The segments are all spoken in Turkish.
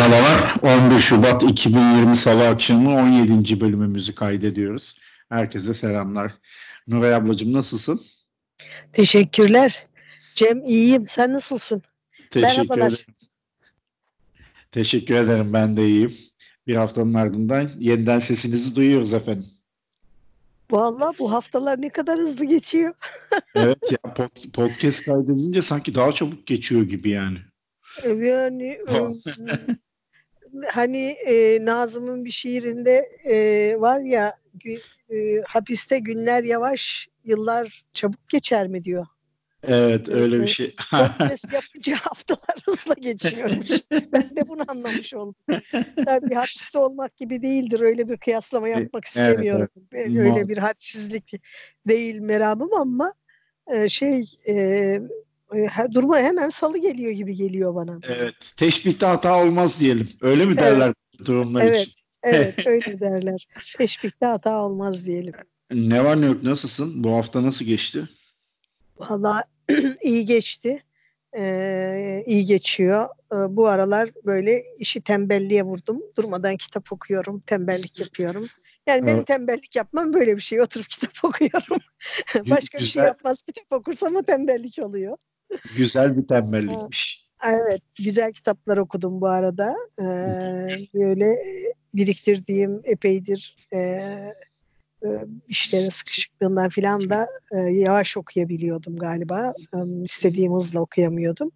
Merhabalar. 11 Şubat 2020 Salı akşamı 17. bölümümüzü kaydediyoruz. Herkese selamlar. Nuray ablacığım nasılsın? Teşekkürler. Cem iyiyim. Sen nasılsın? Teşekkür Merhabalar. ederim. Teşekkür ederim. Ben de iyiyim. Bir haftanın ardından yeniden sesinizi duyuyoruz efendim. Vallahi bu haftalar ne kadar hızlı geçiyor. Evet ya pod- podcast kaydedince sanki daha çabuk geçiyor gibi yani. Yani hani e, Nazım'ın bir şiirinde e, var ya gü- e, hapiste günler yavaş, yıllar çabuk geçer mi diyor. Evet öyle bir şey. Podcast yapınca haftalar hızla geçiyormuş. Ben de bunu anlamış oldum. Tabii hapiste olmak gibi değildir. Öyle bir kıyaslama yapmak evet, istemiyorum. Ben Öyle Muhakkak. bir hadsizlik değil meramım ama e, şey e, e, duruma hemen salı geliyor gibi geliyor bana. Evet. Teşbihte hata olmaz diyelim. Öyle mi derler bu durumlar Evet. için? Evet öyle derler. Teşbihte hata olmaz diyelim. Ne var ne yok nasılsın? Bu hafta nasıl geçti? Valla iyi geçti. Ee, iyi geçiyor. Ee, bu aralar böyle işi tembelliğe vurdum. Durmadan kitap okuyorum, tembellik yapıyorum. Yani benim Evet. tembellik yapmam böyle bir şey. Oturup kitap okuyorum. Başka bir şey Güzel. yapmaz kitap okursam o tembellik oluyor. Güzel bir tembellikmiş. Evet, güzel kitaplar okudum bu arada. Ee, böyle biriktirdiğim epeydir e, e, işlerin sıkışıklığından filan da e, yavaş okuyabiliyordum galiba. E, istediğim hızla okuyamıyordum.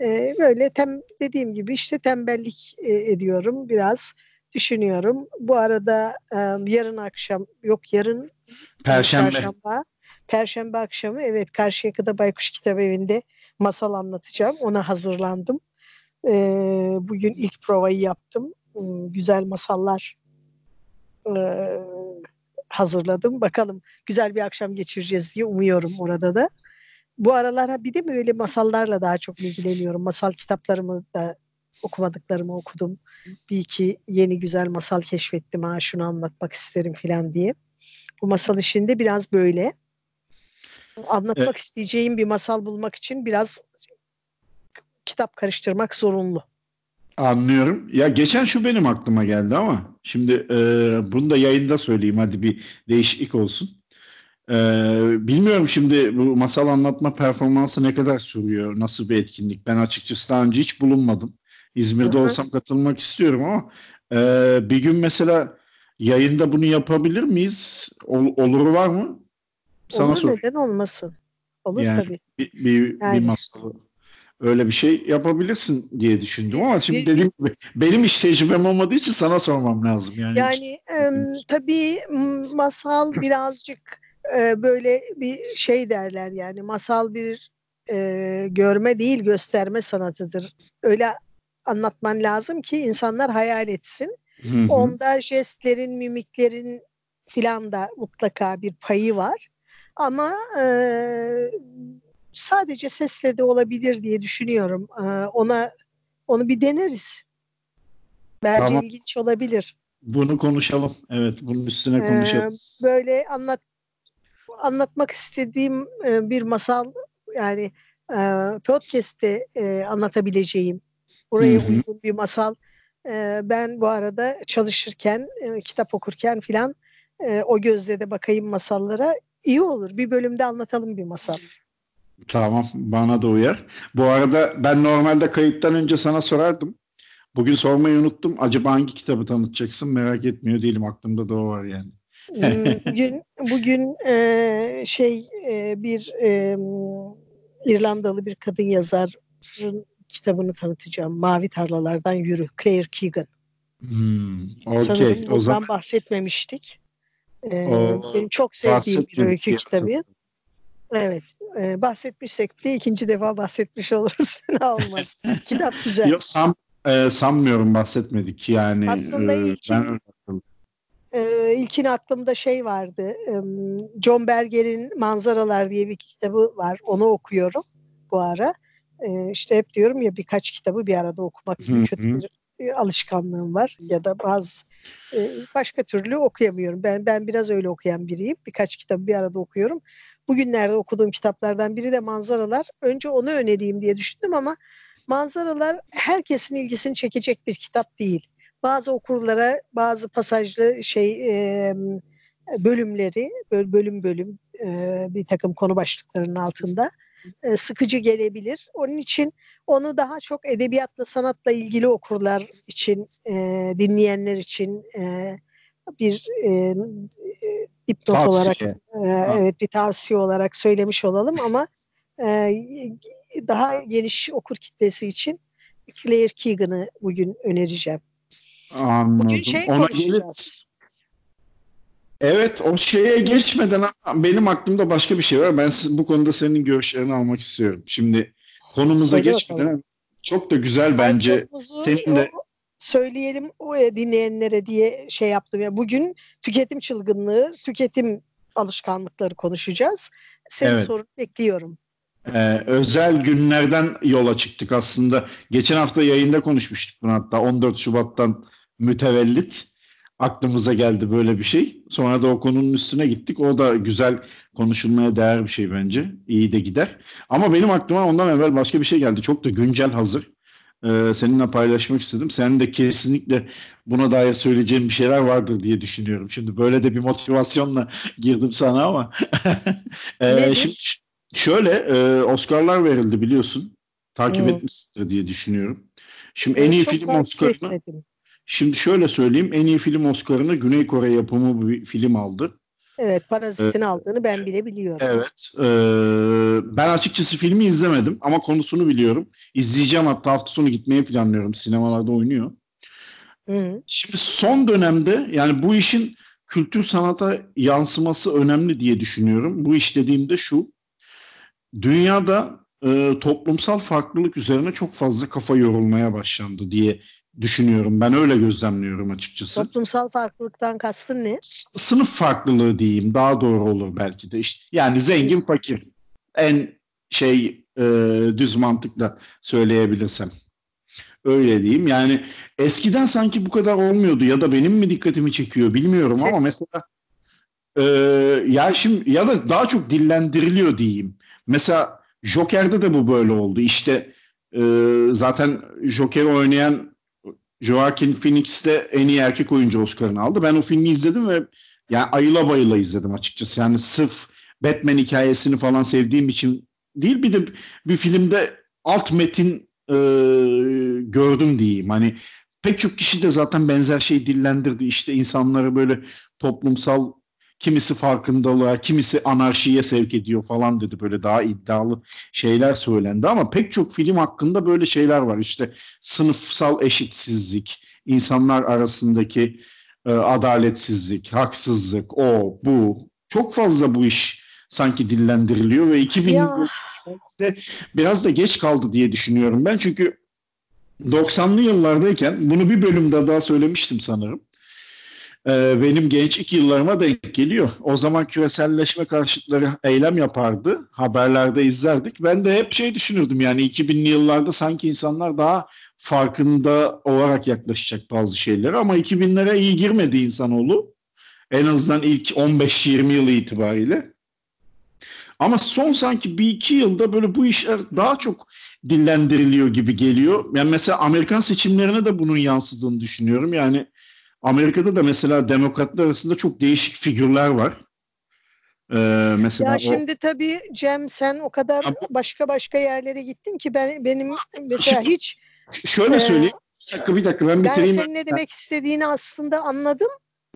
E, böyle tem, dediğim gibi işte tembellik e, ediyorum biraz. Düşünüyorum. Bu arada e, yarın akşam, yok yarın Perşembe. Çarşamba. Perşembe akşamı evet Karşıyaka'da Baykuş Kitap Evi'nde masal anlatacağım. Ona hazırlandım. Ee, bugün ilk provayı yaptım. Hmm, Güzel masallar e, hazırladım. Bakalım güzel bir akşam geçireceğiz diye umuyorum orada da. Bu aralar bir de böyle masallarla daha çok ilgileniyorum. Masal kitaplarımı da okumadıklarımı okudum. Bir iki yeni güzel masal keşfettim. Ha şunu anlatmak isterim falan diye. Bu masal işinde biraz böyle. Anlatmak Evet. isteyeceğim bir masal bulmak için biraz kitap karıştırmak zorunlu. Anlıyorum. Ya geçen şu benim aklıma geldi ama şimdi e, bunu da yayında söyleyeyim hadi bir değişiklik olsun. E, bilmiyorum şimdi bu masal anlatma performansı ne kadar sürüyor, nasıl bir etkinlik. Ben açıkçası daha önce hiç bulunmadım. İzmir'de Hı hı. olsam katılmak istiyorum ama e, bir gün mesela yayında bunu yapabilir miyiz? Ol, oluru var mı? Sana Olur sor. neden olmasın? Olur Yani tabii. bir, bir, Yani. bir masalı öyle bir şey yapabilirsin diye düşündüm ama şimdi dediğim gibi benim hiç tecrübem olmadığı için sana sormam lazım yani. Yani em, tabii masal birazcık e, böyle bir şey derler yani masal bir e, görme değil gösterme sanatıdır. Öyle anlatman lazım ki insanlar hayal etsin. Hı hı. Onda jestlerin, mimiklerin filan da mutlaka bir payı var. Ama e, sadece sesle de olabilir diye düşünüyorum. E, ona onu bir deneriz. Bence Tamam. ilginç olabilir. Bunu konuşalım. Evet, bunun üstüne Ee, konuşalım. böyle anlat anlatmak istediğim e, bir masal yani e, podcast'te e, anlatabileceğim buraya Hı hı. uygun bir masal. E, ben bu arada çalışırken, e, kitap okurken filan e, o gözle de bakayım masallara. İyi olur. Bir bölümde anlatalım bir masal. Tamam, bana da uyar. Bu arada ben normalde kayıttan önce sana sorardım. Bugün sormayı unuttum. Acaba hangi kitabı tanıtacaksın? Merak etmiyor değilim. Aklımda da o var yani. Hmm, bugün bugün e, şey e, bir e, İrlandalı bir kadın yazarın kitabını tanıtacağım. Mavi Tarlalardan Yürü. Claire Keegan. Hmm, Sanırım okey. O zaman bahsetmemiştik. E, O- benim çok sevdiğim bir öykü kitabı. Evet. E, bahsetmişsek de ikinci defa bahsetmiş oluruz. Fena olmaz. Kitap güzel. Yok san, e, sanmıyorum bahsetmedik yani. Aslında e, ilkin- ben öyle hatırlıyorum. Ee, ilkin aklımda şey vardı. em, John Berger'in Manzaralar diye bir kitabı var. Onu okuyorum bu ara. Ee, işte hep diyorum ya birkaç kitabı bir arada okumak kötü bir e, alışkanlığım var. Ya da bazı başka türlü okuyamıyorum. Ben ben biraz öyle okuyan biriyim. Birkaç kitabı bir arada okuyorum. Bugünlerde okuduğum kitaplardan biri de manzaralar. Önce onu önereyim diye düşündüm ama manzaralar herkesin ilgisini çekecek bir kitap değil. Bazı okurlara bazı pasajlı şey bölümleri bölüm bölüm bir takım konu başlıklarının altında e, sıkıcı gelebilir. Onun için onu daha çok edebiyatla sanatla ilgili okurlar için e, dinleyenler için e, bir e, dipnot Tavsiye. olarak e, evet bir tavsiye olarak söylemiş olalım ama e, daha geniş okur kitlesi için Claire Keegan'ı bugün önereceğim. Anladım. Bugün şey Ona konuşacağız. geliriz. Evet o şeye geçmeden benim aklımda başka bir şey var. Ben bu konuda senin görüşlerini almak istiyorum. Şimdi konumuza Söyle geçmeden bakalım. çok da güzel bence. Senin de- söyleyelim o dinleyenlere diye şey yaptım. ya bugün tüketim çılgınlığı, tüketim alışkanlıkları konuşacağız. Senin Evet. sorunu bekliyorum. Ee, özel günlerden yola çıktık aslında. Geçen hafta yayında konuşmuştuk bunu hatta 14 Şubat'tan mütevellit aklımıza geldi böyle bir şey. Sonra da o konunun üstüne gittik. O da güzel konuşulmaya değer bir şey bence. İyi de gider. Ama benim aklıma ondan evvel başka bir şey geldi. Çok da güncel hazır. Ee, seninle paylaşmak istedim. Senin de kesinlikle buna dair söyleyeceğin bir şeyler vardır diye düşünüyorum. Şimdi böyle de bir motivasyonla girdim sana ama. Ee, şimdi şöyle e, Oscar'lar verildi biliyorsun. Takip Evet. etmişsindir diye düşünüyorum. Şimdi en iyi film etmedim. Şimdi şöyle söyleyeyim. En iyi film Oscar'ını Güney Kore yapımı bir film aldı. Evet, parazitin aldığını ben bile biliyorum. Evet. Ee, ben açıkçası filmi izlemedim ama konusunu biliyorum. İzleyeceğim hatta hafta sonu gitmeyi planlıyorum. Sinemalarda oynuyor. Hı. Şimdi son dönemde yani bu işin kültür sanata yansıması önemli diye düşünüyorum. Bu iş dediğimde şu. Dünyada e, toplumsal farklılık üzerine çok fazla kafa yorulmaya başlandı diye düşünüyorum. Ben öyle gözlemliyorum açıkçası. Toplumsal farklılıktan kastın ne? S- sınıf farklılığı diyeyim daha doğru olur belki de. İşte, yani zengin fakir en şey e, düz mantıkla söyleyebilirsem. Öyle diyeyim. Yani eskiden sanki bu kadar olmuyordu ya da benim mi dikkatimi çekiyor bilmiyorum Sen- ama mesela e, ya şimdi ya da daha çok dillendiriliyor diyeyim. Mesela Joker'de de bu böyle oldu. İşte e, zaten Joker'i oynayan Joaquin Phoenix de en iyi erkek oyuncu Oscar'ını aldı. Ben o filmi izledim ve yani ayıla bayıla izledim açıkçası. Yani sırf Batman hikayesini falan sevdiğim için değil bir de bir filmde alt metin e, gördüm diyeyim. Hani pek çok kişi de zaten benzer şey dillendirdi. İşte insanları böyle toplumsal kimisi farkındalığa, kimisi anarşiye sevk ediyor falan dedi. Böyle daha iddialı şeyler söylendi ama pek çok film hakkında böyle şeyler var. İşte sınıfsal eşitsizlik, insanlar arasındaki e, adaletsizlik, haksızlık, o, bu. Çok fazla bu iş sanki dillendiriliyor ve 2000 Ya biraz da geç kaldı diye düşünüyorum ben. Çünkü 90'lı yıllardayken bunu bir bölümde daha söylemiştim sanırım. Ee, benim gençlik yıllarıma denk geliyor. O zaman küreselleşme karşıtları eylem yapardı. Haberlerde izlerdik. Ben de hep şey düşünürdüm yani 2000'li yıllarda sanki insanlar daha farkında olarak yaklaşacak bazı şeylere ama 2000'lere iyi girmedi insanoğlu. En azından ilk 15-20 yılı itibariyle. Ama son sanki bir iki yılda böyle bu işler daha çok dillendiriliyor gibi geliyor. Yani mesela Amerikan seçimlerine de bunun yansıdığını düşünüyorum. Yani Amerika'da da mesela demokratlar arasında çok değişik figürler var. Ee, mesela ya o- şimdi tabii Cem sen o kadar başka başka yerlere gittin ki ben benim mesela hiç şöyle Ee, söyleyeyim. Bir dakika bir dakika ben ben bitireyim. senin ne demek istediğini aslında anladım.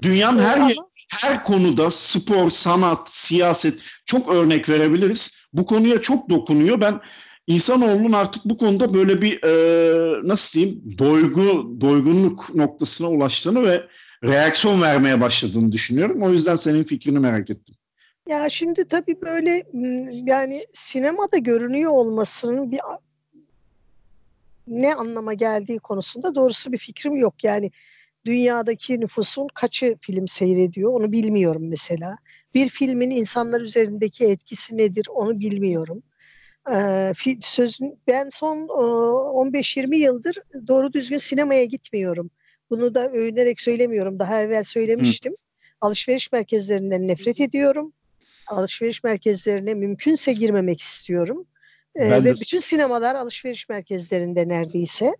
Dünyanın her Ama- yer, her konuda spor, sanat, siyaset çok örnek verebiliriz. Bu konuya çok dokunuyor. Ben insanoğlunun artık bu konuda böyle bir e, nasıl diyeyim doygu, doygunluk noktasına ulaştığını ve reaksiyon vermeye başladığını düşünüyorum. O yüzden senin fikrini merak ettim. Ya şimdi tabii böyle yani sinemada görünüyor olmasının bir ne anlama geldiği konusunda doğrusu bir fikrim yok. Yani dünyadaki nüfusun kaçı film seyrediyor onu bilmiyorum mesela. Bir filmin insanlar üzerindeki etkisi nedir onu bilmiyorum. Sözün ben son e, 15-20 yıldır doğru düzgün sinemaya gitmiyorum. Bunu da övünerek söylemiyorum. Daha evvel söylemiştim. Hı. Alışveriş merkezlerinden nefret ediyorum. Alışveriş merkezlerine mümkünse girmemek istiyorum. Ee, ve de... bütün sinemalar alışveriş merkezlerinde neredeyse.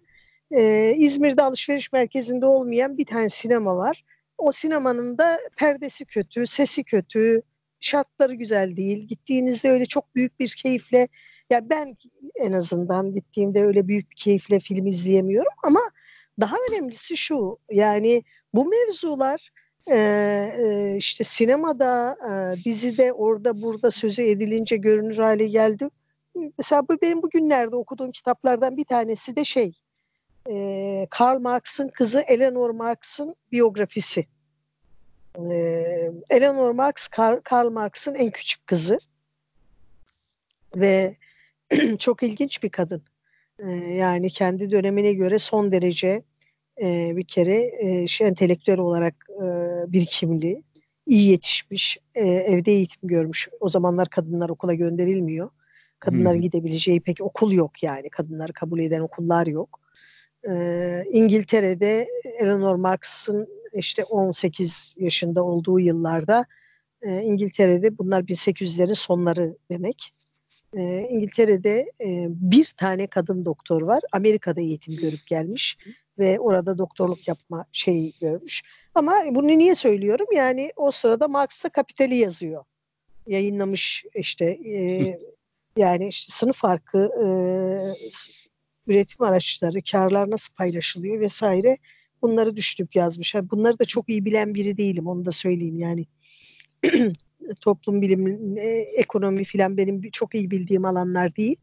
Ee, İzmir'de alışveriş merkezinde olmayan bir tane sinema var. O sinemanın da perdesi kötü, sesi kötü, şartları güzel değil. Gittiğinizde öyle çok büyük bir keyifle ya ben en azından gittiğimde öyle büyük bir keyifle film izleyemiyorum ama daha önemlisi şu yani bu mevzular e, e, işte sinemada, e, dizide orada burada sözü edilince görünür hale geldi. Mesela bu benim bugünlerde okuduğum kitaplardan bir tanesi de şey e, Karl Marx'ın kızı Eleanor Marx'ın biyografisi. Eleanor Marx, Karl Marx'ın en küçük kızı ve çok ilginç bir kadın. E, yani kendi dönemine göre son derece e, bir kere e, şey, entelektüel olarak e, birikimli, iyi yetişmiş, e, evde eğitim görmüş. O zamanlar kadınlar okula gönderilmiyor. Kadınların hmm. gidebileceği pek okul yok yani. Kadınları kabul eden okullar yok. Ee, İngiltere'de Eleanor Marx'ın işte 18 yaşında olduğu yıllarda e, İngiltere'de bunlar 1800'lerin sonları demek. E, İngiltere'de e, bir tane kadın doktor var. Amerika'da eğitim görüp gelmiş ve orada doktorluk yapma şeyi görmüş. Ama bunu niye söylüyorum? Yani o sırada Marx Kapitali yazıyor. Yayınlamış işte e, yani işte sınıf farkı, e, üretim araçları, karlar nasıl paylaşılıyor vesaire bunları düşünüp yazmış. Yani bunları da çok iyi bilen biri değilim onu da söyleyeyim yani. toplum bilimi, e, ekonomi filan benim çok iyi bildiğim alanlar değil.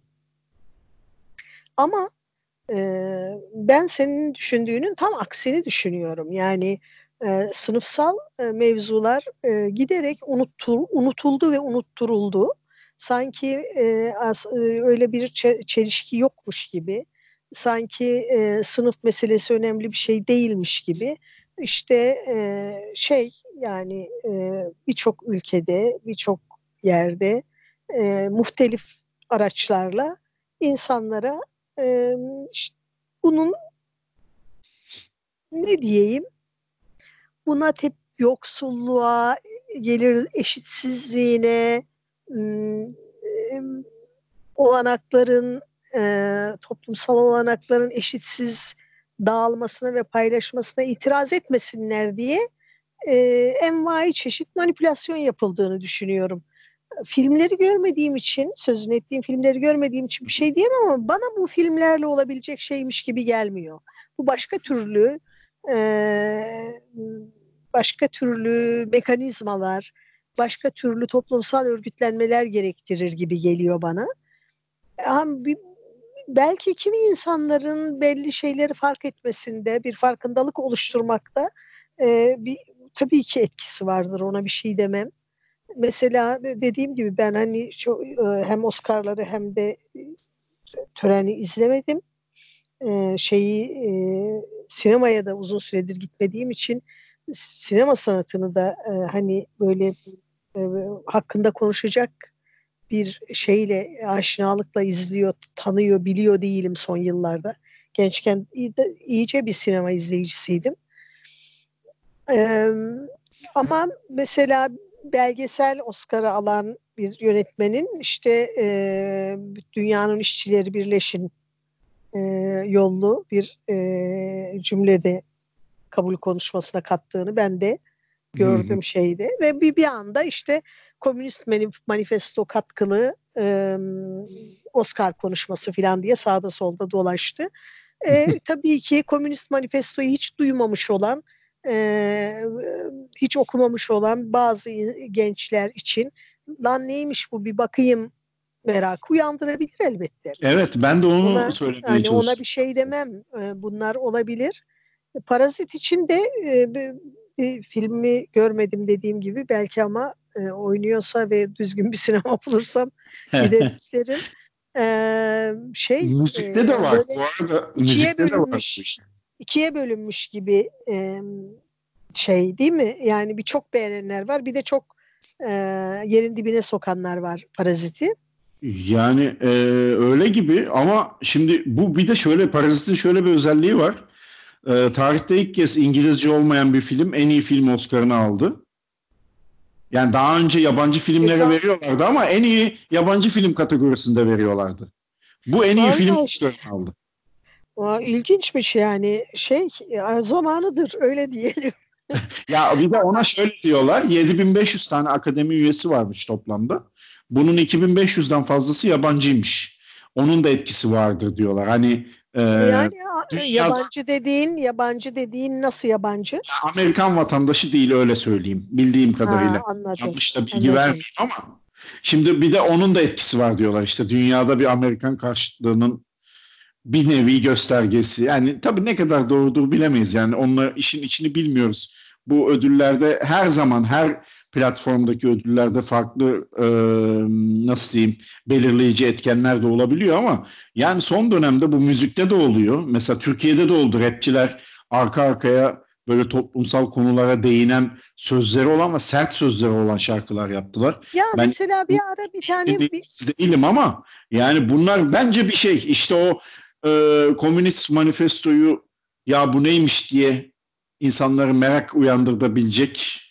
Ama e, ben senin düşündüğünün tam aksini düşünüyorum. Yani e, sınıfsal e, mevzular e, giderek unuttul, unutuldu ve unutturuldu. Sanki e, as, e, öyle bir çelişki yokmuş gibi, sanki e, sınıf meselesi önemli bir şey değilmiş gibi. İşte e, şey yani e, birçok ülkede, birçok yerde e, muhtelif araçlarla insanlara e, işte bunun ne diyeyim buna tep yoksulluğa, gelir eşitsizliğine, olanakların, toplumsal olanakların eşitsiz dağılmasına ve paylaşmasına itiraz etmesinler diye envai çeşit manipülasyon yapıldığını düşünüyorum. Filmleri görmediğim için, sözünü ettiğim filmleri görmediğim için bir şey diyemem ama bana bu filmlerle olabilecek şeymiş gibi gelmiyor. Bu başka türlü başka türlü mekanizmalar, başka türlü toplumsal örgütlenmeler gerektirir gibi geliyor bana. Belki kimi insanların belli şeyleri fark etmesinde, bir farkındalık oluşturmakta bir tabii ki etkisi vardır. Ona bir şey demem. Mesela dediğim gibi ben hani çok, hem Oscar'ları hem de töreni izlemedim. şeyi sinemaya da uzun süredir gitmediğim için sinema sanatını da e, hani böyle e, hakkında konuşacak bir şeyle aşinalıkla izliyor, tanıyor, biliyor değilim son yıllarda. Gençken iyice bir sinema izleyicisiydim. Ee, ama mesela belgesel Oscar'ı alan bir yönetmenin işte e, Dünyanın işçileri Birleşin e, yollu bir e, cümlede kabul konuşmasına kattığını ben de gördüm hı şeyde ve bir bir anda işte Komünist Manifesto katkılı e, Oscar konuşması falan diye sağda solda dolaştı. E, tabii ki Komünist Manifesto'yu hiç duymamış olan, e, hiç okumamış olan bazı gençler için lan neymiş bu bir bakayım merak uyandırabilir elbette. Evet ben de onu ona, söylemeye yani Ona bir şey demem. Bunlar olabilir. Parazit için de e, bir filmi görmedim dediğim gibi belki ama e, oynuyorsa ve düzgün bir sinema bulursam gider isterim. E, şey müzikte e, de var. Bu arada müzikte de var. İkiye bölünmüş gibi e, şey değil mi? Yani bir çok beğenenler var. Bir de çok e, yerin dibine sokanlar var Parazit'i. Yani e, öyle gibi ama şimdi bu bir de şöyle Parazit'in şöyle bir özelliği var e, tarihte ilk kez İngilizce olmayan bir film en iyi film Oscar'ını aldı. Yani daha önce yabancı filmlere Güzel. veriyorlardı ama en iyi yabancı film kategorisinde veriyorlardı. Bu en iyi film Oscar'ını aldı. Aa, İlginçmiş yani şey ya, zamanıdır öyle diyelim. Ya bir de ona şöyle diyorlar. 7500 tane akademi üyesi varmış toplamda. Bunun 2500'den fazlası yabancıymış. Onun da etkisi vardır diyorlar. Hani e, yani dünyada- yabancı dediğin yabancı dediğin nasıl yabancı? Amerikan vatandaşı değil öyle söyleyeyim. Bildiğim kadarıyla. Ha, anladım. Yanlış da bilgi Anladım. vermeyeyim ama şimdi bir de onun da etkisi var diyorlar. İşte dünyada bir Amerikan karşıtlığının bir nevi göstergesi. Yani tabii ne kadar doğrudur bilemeyiz. Yani onunla işin içini bilmiyoruz. Bu ödüllerde her zaman her platformdaki ödüllerde farklı e, nasıl diyeyim belirleyici etkenler de olabiliyor ama yani son dönemde bu müzikte de oluyor. Mesela Türkiye'de de oldu. Rapçiler arka arkaya böyle toplumsal konulara değinen sözleri olan ve sert sözleri olan şarkılar yaptılar. Ya Ben- mesela bir ara bir tane bir, Değilim ama yani bunlar bence bir şey. İşte o e, komünist manifestoyu ya bu neymiş diye insanları merak uyandırtabilecek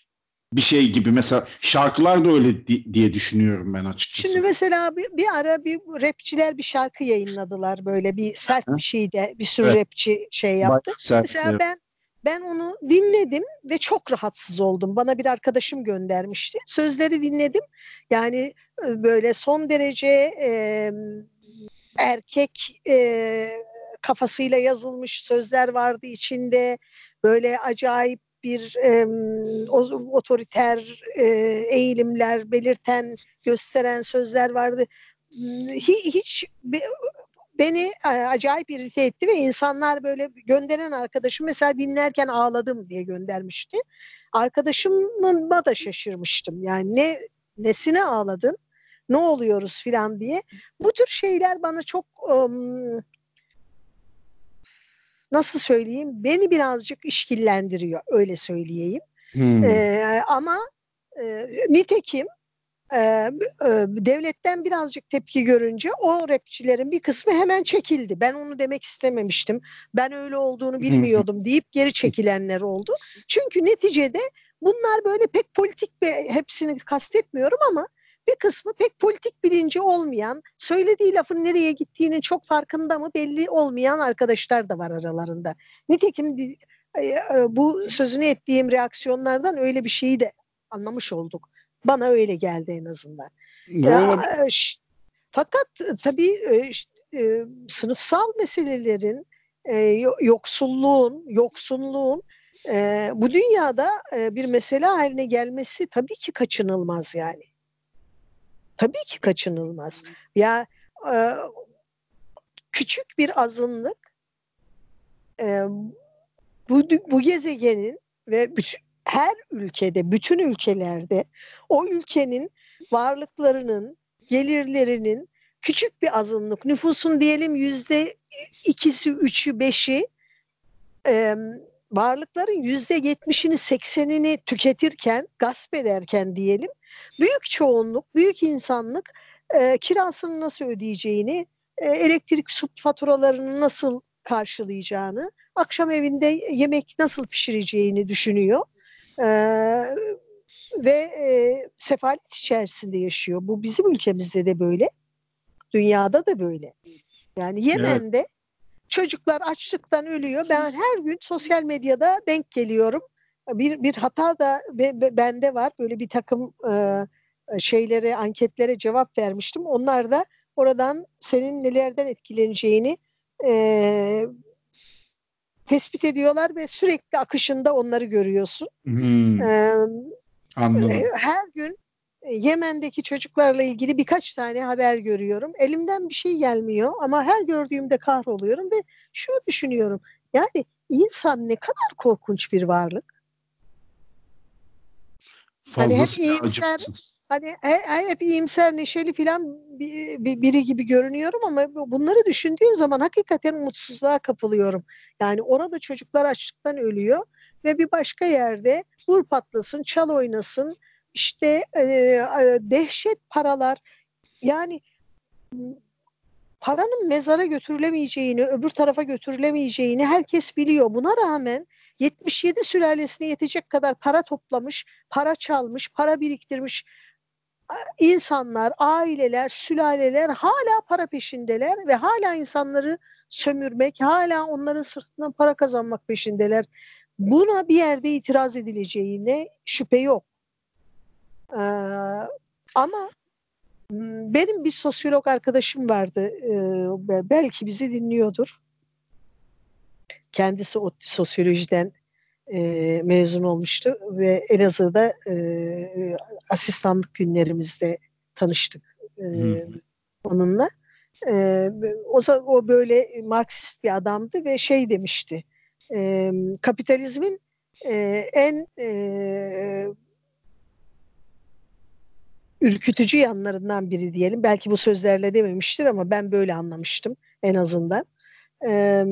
bir şey gibi. Mesela şarkılar da öyle di- diye düşünüyorum ben açıkçası. Şimdi mesela bir, bir ara bir rapçiler bir şarkı yayınladılar böyle bir sert Hı. bir şeyde bir sürü Evet. rapçi şey yaptı. Sert, Mesela evet. ben ben onu dinledim ve çok rahatsız oldum. Bana bir arkadaşım göndermişti. Sözleri dinledim. Yani e, böyle son derece e, erkek e, kafasıyla yazılmış sözler vardı içinde. Böyle acayip bir e, otoriter e, eğilimler belirten, gösteren sözler vardı. Hi- Hiç be- beni e, acayip irite etti ve insanlar böyle gönderen arkadaşım mesela dinlerken ağladım diye göndermişti. Arkadaşımın da şaşırmıştım. Yani ne nesine ağladın? Ne oluyoruz filan diye. Bu tür şeyler bana çok nasıl söyleyeyim? Beni birazcık işkillendiriyor öyle söyleyeyim. Hmm. Ee, ama e, nitekim e, e, devletten birazcık tepki görünce o rapçilerin bir kısmı hemen çekildi. Ben onu demek istememiştim. Ben öyle olduğunu bilmiyordum deyip geri çekilenler oldu. Çünkü neticede bunlar böyle pek politik bir hepsini kastetmiyorum ama bir kısmı pek politik bilinci olmayan, söylediği lafın nereye gittiğinin çok farkında mı belli olmayan arkadaşlar da var aralarında. Nitekim e, e, bu sözünü ettiğim reaksiyonlardan öyle bir şeyi de anlamış olduk. Bana öyle geldi en azından. Ya, e, fakat tabii e, sınıfsal meselelerin, e, yo- yoksulluğun, yoksunluğun e, bu dünyada e, bir mesele haline gelmesi tabii ki kaçınılmaz yani. Tabii ki kaçınılmaz. Ya e, küçük bir azınlık e, bu bu gezegenin ve bütün, her ülkede, bütün ülkelerde o ülkenin varlıklarının, gelirlerinin küçük bir azınlık, nüfusun diyelim yüzde ikisi, üçü, beşi varlıkların yüzde yetmişini, seksenini tüketirken, gasp ederken diyelim, büyük çoğunluk, büyük insanlık e, kirasını nasıl ödeyeceğini, e, elektrik su faturalarını nasıl karşılayacağını, akşam evinde yemek nasıl pişireceğini düşünüyor. E, ve e, sefalet içerisinde yaşıyor. Bu bizim ülkemizde de böyle. Dünyada da böyle. Yani Yemen'de çocuklar açlıktan ölüyor. Ben her gün sosyal medyada denk geliyorum. Bir bir hata da be- be- bende var. Böyle bir takım e, şeylere, anketlere cevap vermiştim. Onlar da oradan senin nelerden etkileneceğini e, tespit ediyorlar ve sürekli akışında onları görüyorsun. Hmm, E, anladım. her gün Yemen'deki çocuklarla ilgili birkaç tane haber görüyorum. Elimden bir şey gelmiyor ama her gördüğümde kahroluyorum ve şunu düşünüyorum. Yani insan ne kadar korkunç bir varlık. hani hep Fazlasıyla iyimser- acımasız. Hani he- he- hep iyimser, neşeli filan bir- bir- biri gibi görünüyorum ama bu- bunları düşündüğüm zaman hakikaten umutsuzluğa kapılıyorum. Yani orada çocuklar açlıktan ölüyor ve bir başka yerde vur patlasın, çal oynasın, işte e, e, dehşet paralar. Yani paranın mezara götürülemeyeceğini, öbür tarafa götürülemeyeceğini herkes biliyor. Buna rağmen 77 sülalesine yetecek kadar para toplamış, para çalmış, para biriktirmiş insanlar, aileler, sülaleler hala para peşindeler ve hala insanları sömürmek, hala onların sırtından para kazanmak peşindeler. Buna bir yerde itiraz edileceğine şüphe yok. Ee, ama benim bir sosyolog arkadaşım vardı. Ee, belki bizi dinliyordur. Kendisi o sosyolojiden e, mezun olmuştu ve Elazığ'da e, asistanlık günlerimizde tanıştık e, onunla. E, o, o böyle Marksist bir adamdı ve şey demişti. E, kapitalizmin e, en e, ürkütücü yanlarından biri diyelim. Belki bu sözlerle dememiştir ama ben böyle anlamıştım en azından. E,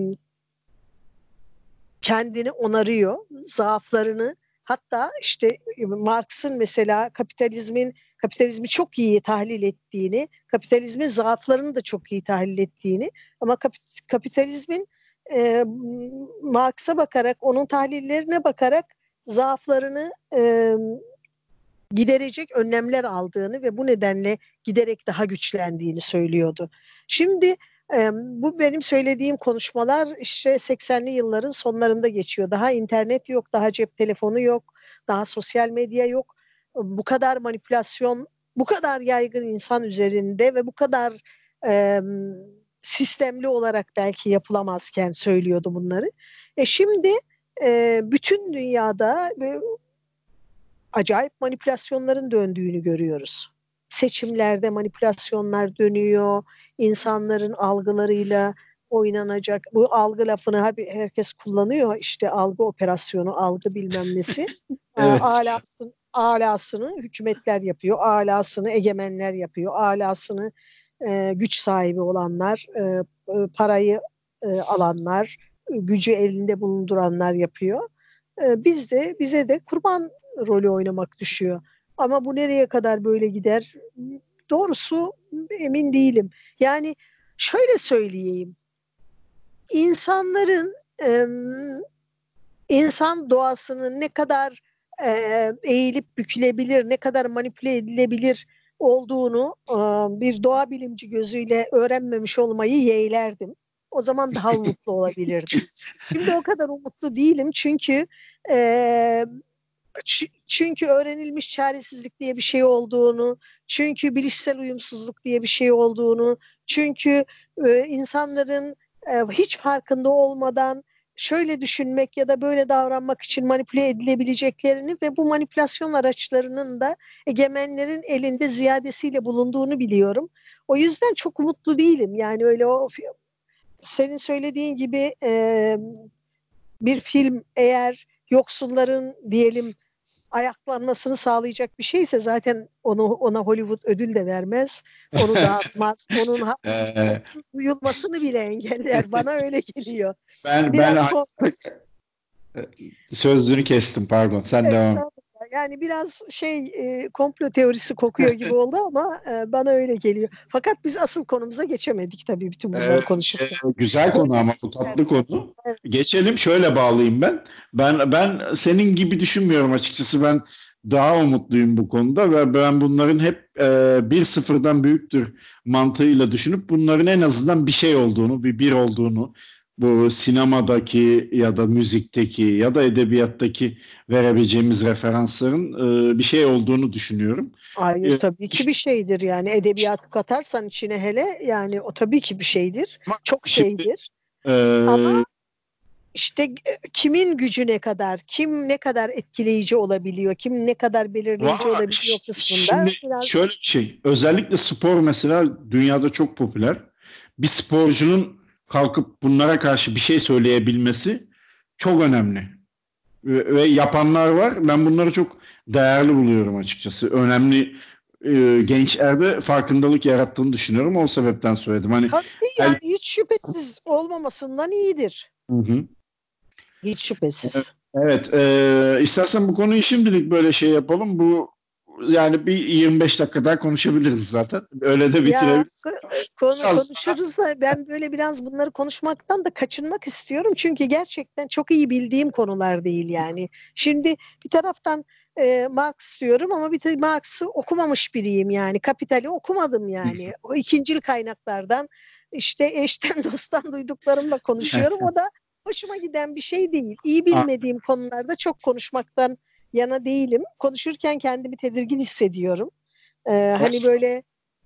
kendini onarıyor, zaaflarını hatta işte Marx'ın mesela kapitalizmin kapitalizmi çok iyi tahlil ettiğini, kapitalizmin zaaflarını da çok iyi tahlil ettiğini ama kapitalizmin e, Marx'a bakarak, onun tahlillerine bakarak zaaflarını e, giderecek önlemler aldığını ve bu nedenle giderek daha güçlendiğini söylüyordu. Şimdi e, bu benim söylediğim konuşmalar işte 80'li yılların sonlarında geçiyor. Daha internet yok, daha cep telefonu yok, daha sosyal medya yok. Bu kadar manipülasyon, bu kadar yaygın insan üzerinde ve bu kadar e, sistemli olarak belki yapılamazken söylüyordu bunları. E şimdi e, bütün dünyada e, acayip manipülasyonların döndüğünü görüyoruz. Seçimlerde manipülasyonlar dönüyor, insanların algılarıyla oynanacak. Bu algı lafını herkes kullanıyor işte algı operasyonu, algı bilmem nesi. evet. Alasını, alasını hükümetler yapıyor, alasını egemenler yapıyor, alasını e, güç sahibi olanlar, e, e parayı e, alanlar, gücü elinde bulunduranlar yapıyor. E, biz de bize de kurban rolü oynamak düşüyor. Ama bu nereye kadar böyle gider? Doğrusu emin değilim. Yani şöyle söyleyeyim. İnsanların e, insan doğasının ne kadar e, eğilip bükülebilir, ne kadar manipüle edilebilir olduğunu e, bir doğa bilimci gözüyle öğrenmemiş olmayı yeğlerdim. O zaman daha umutlu olabilirdim. Şimdi o kadar umutlu değilim çünkü e, çünkü öğrenilmiş çaresizlik diye bir şey olduğunu, çünkü bilişsel uyumsuzluk diye bir şey olduğunu, çünkü e, insanların e, hiç farkında olmadan şöyle düşünmek ya da böyle davranmak için manipüle edilebileceklerini ve bu manipülasyon araçlarının da egemenlerin elinde ziyadesiyle bulunduğunu biliyorum. O yüzden çok umutlu değilim. Yani öyle o senin söylediğin gibi e, bir film eğer yoksulların diyelim ayaklanmasını sağlayacak bir şeyse zaten onu ona Hollywood ödül de vermez. Onu dağıtmaz. onun duyulmasını bile engeller. Bana öyle geliyor. Ben Biraz ben sözünü kestim pardon. Sen devam. Yani biraz şey e, komplo teorisi kokuyor gibi oldu ama e, bana öyle geliyor. Fakat biz asıl konumuza geçemedik tabii bütün bunları evet, konuşurken. E, güzel konu ama bu tatlı konu. Evet. Geçelim şöyle bağlayayım ben. Ben ben senin gibi düşünmüyorum açıkçası. Ben daha umutluyum bu konuda ve ben bunların hep e, bir sıfırdan büyüktür mantığıyla düşünüp bunların en azından bir şey olduğunu, bir bir olduğunu, bu sinemadaki ya da müzikteki ya da edebiyattaki verebileceğimiz referansların e, bir şey olduğunu düşünüyorum. Hayır ee, tabii ki bir şeydir yani edebiyat katarsan içine hele yani o tabii ki bir şeydir. Çok şeydir. Şimdi, e, Ama işte e, kimin gücü ne kadar, kim ne kadar etkileyici olabiliyor, kim ne kadar belirleyici Vay, olabiliyor kısmında. Şimdi biraz... şöyle bir şey, özellikle spor mesela dünyada çok popüler. Bir sporcunun kalkıp bunlara karşı bir şey söyleyebilmesi çok önemli. Ve, ve yapanlar var. Ben bunları çok değerli buluyorum açıkçası. Önemli e, gençlerde farkındalık yarattığını düşünüyorum. O sebepten söyledim. Hani Tabii yani el... hiç şüphesiz olmamasından iyidir. Hı hı. Hiç şüphesiz. Evet. E, istersen bu konuyu şimdilik böyle şey yapalım. Bu yani bir 25 dakika daha konuşabiliriz zaten. Öyle de bitirebiliriz. ko- konu konuşuruz da ben böyle biraz bunları konuşmaktan da kaçınmak istiyorum. Çünkü gerçekten çok iyi bildiğim konular değil yani. Şimdi bir taraftan e, Marx diyorum ama bir de Marx'ı okumamış biriyim yani. Kapitali okumadım yani. O ikincil kaynaklardan işte eşten dosttan duyduklarımla konuşuyorum. O da hoşuma giden bir şey değil. İyi bilmediğim konularda çok konuşmaktan yana değilim. Konuşurken kendimi tedirgin hissediyorum. Ee, hani böyle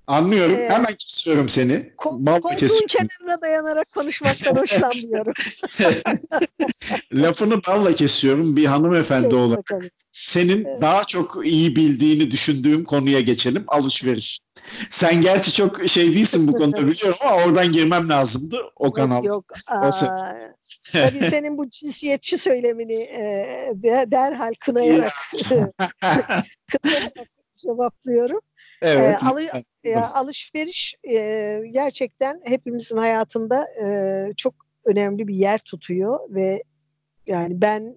Anlıyorum. Ee, Hemen kesiyorum seni. Ko- koltuğun kesiyorum. kenarına dayanarak konuşmaktan hoşlanmıyorum. Lafını balla kesiyorum. Bir hanımefendi Kes olarak bakalım. senin Evet. daha çok iyi bildiğini düşündüğüm konuya geçelim. Alışveriş. Sen gerçi çok şey değilsin bu konuda biliyorum ama oradan girmem lazımdı o kanal. Yok yok. Aa, tabii senin bu cinsiyetçi söylemini e, de- derhal kınayarak, kınayarak cevaplıyorum. evet. Ee, alı- Ya, alışveriş e, gerçekten hepimizin hayatında e, çok önemli bir yer tutuyor ve yani ben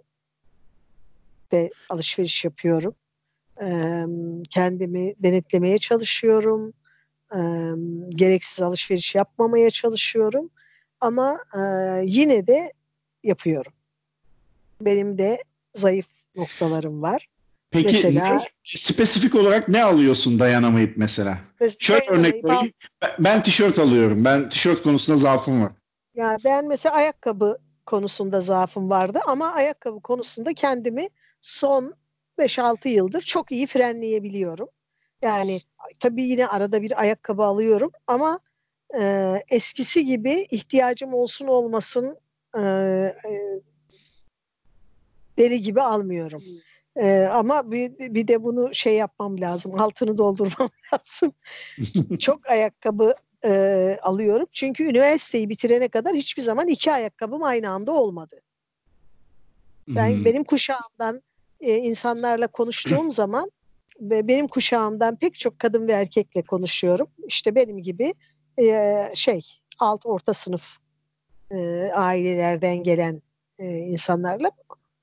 de alışveriş yapıyorum. E, kendimi denetlemeye çalışıyorum. E, gereksiz alışveriş yapmamaya çalışıyorum. Ama e, yine de yapıyorum. Benim de zayıf noktalarım var. Peki mesela- ne- spesifik olarak ne alıyorsun dayanamayıp mesela? Ve Şöyle örnek vereyim. Ben, ben tişört alıyorum. Ben tişört konusunda zaafım var. Ya ben mesela ayakkabı konusunda zaafım vardı ama ayakkabı konusunda kendimi son 5-6 yıldır çok iyi frenleyebiliyorum. Yani tabii yine arada bir ayakkabı alıyorum ama e, eskisi gibi ihtiyacım olsun olmasın e, e, deli gibi almıyorum. E, ama bir, bir de bunu şey yapmam lazım, altını doldurmam lazım. çok ayakkabı e, alıyorum. Çünkü üniversiteyi bitirene kadar hiçbir zaman iki ayakkabım aynı anda olmadı. Ben Hmm. benim kuşağımdan e, insanlarla konuştuğum zaman ve benim kuşağımdan pek çok kadın ve erkekle konuşuyorum. İşte benim gibi e, şey alt orta sınıf e, ailelerden gelen e, insanlarla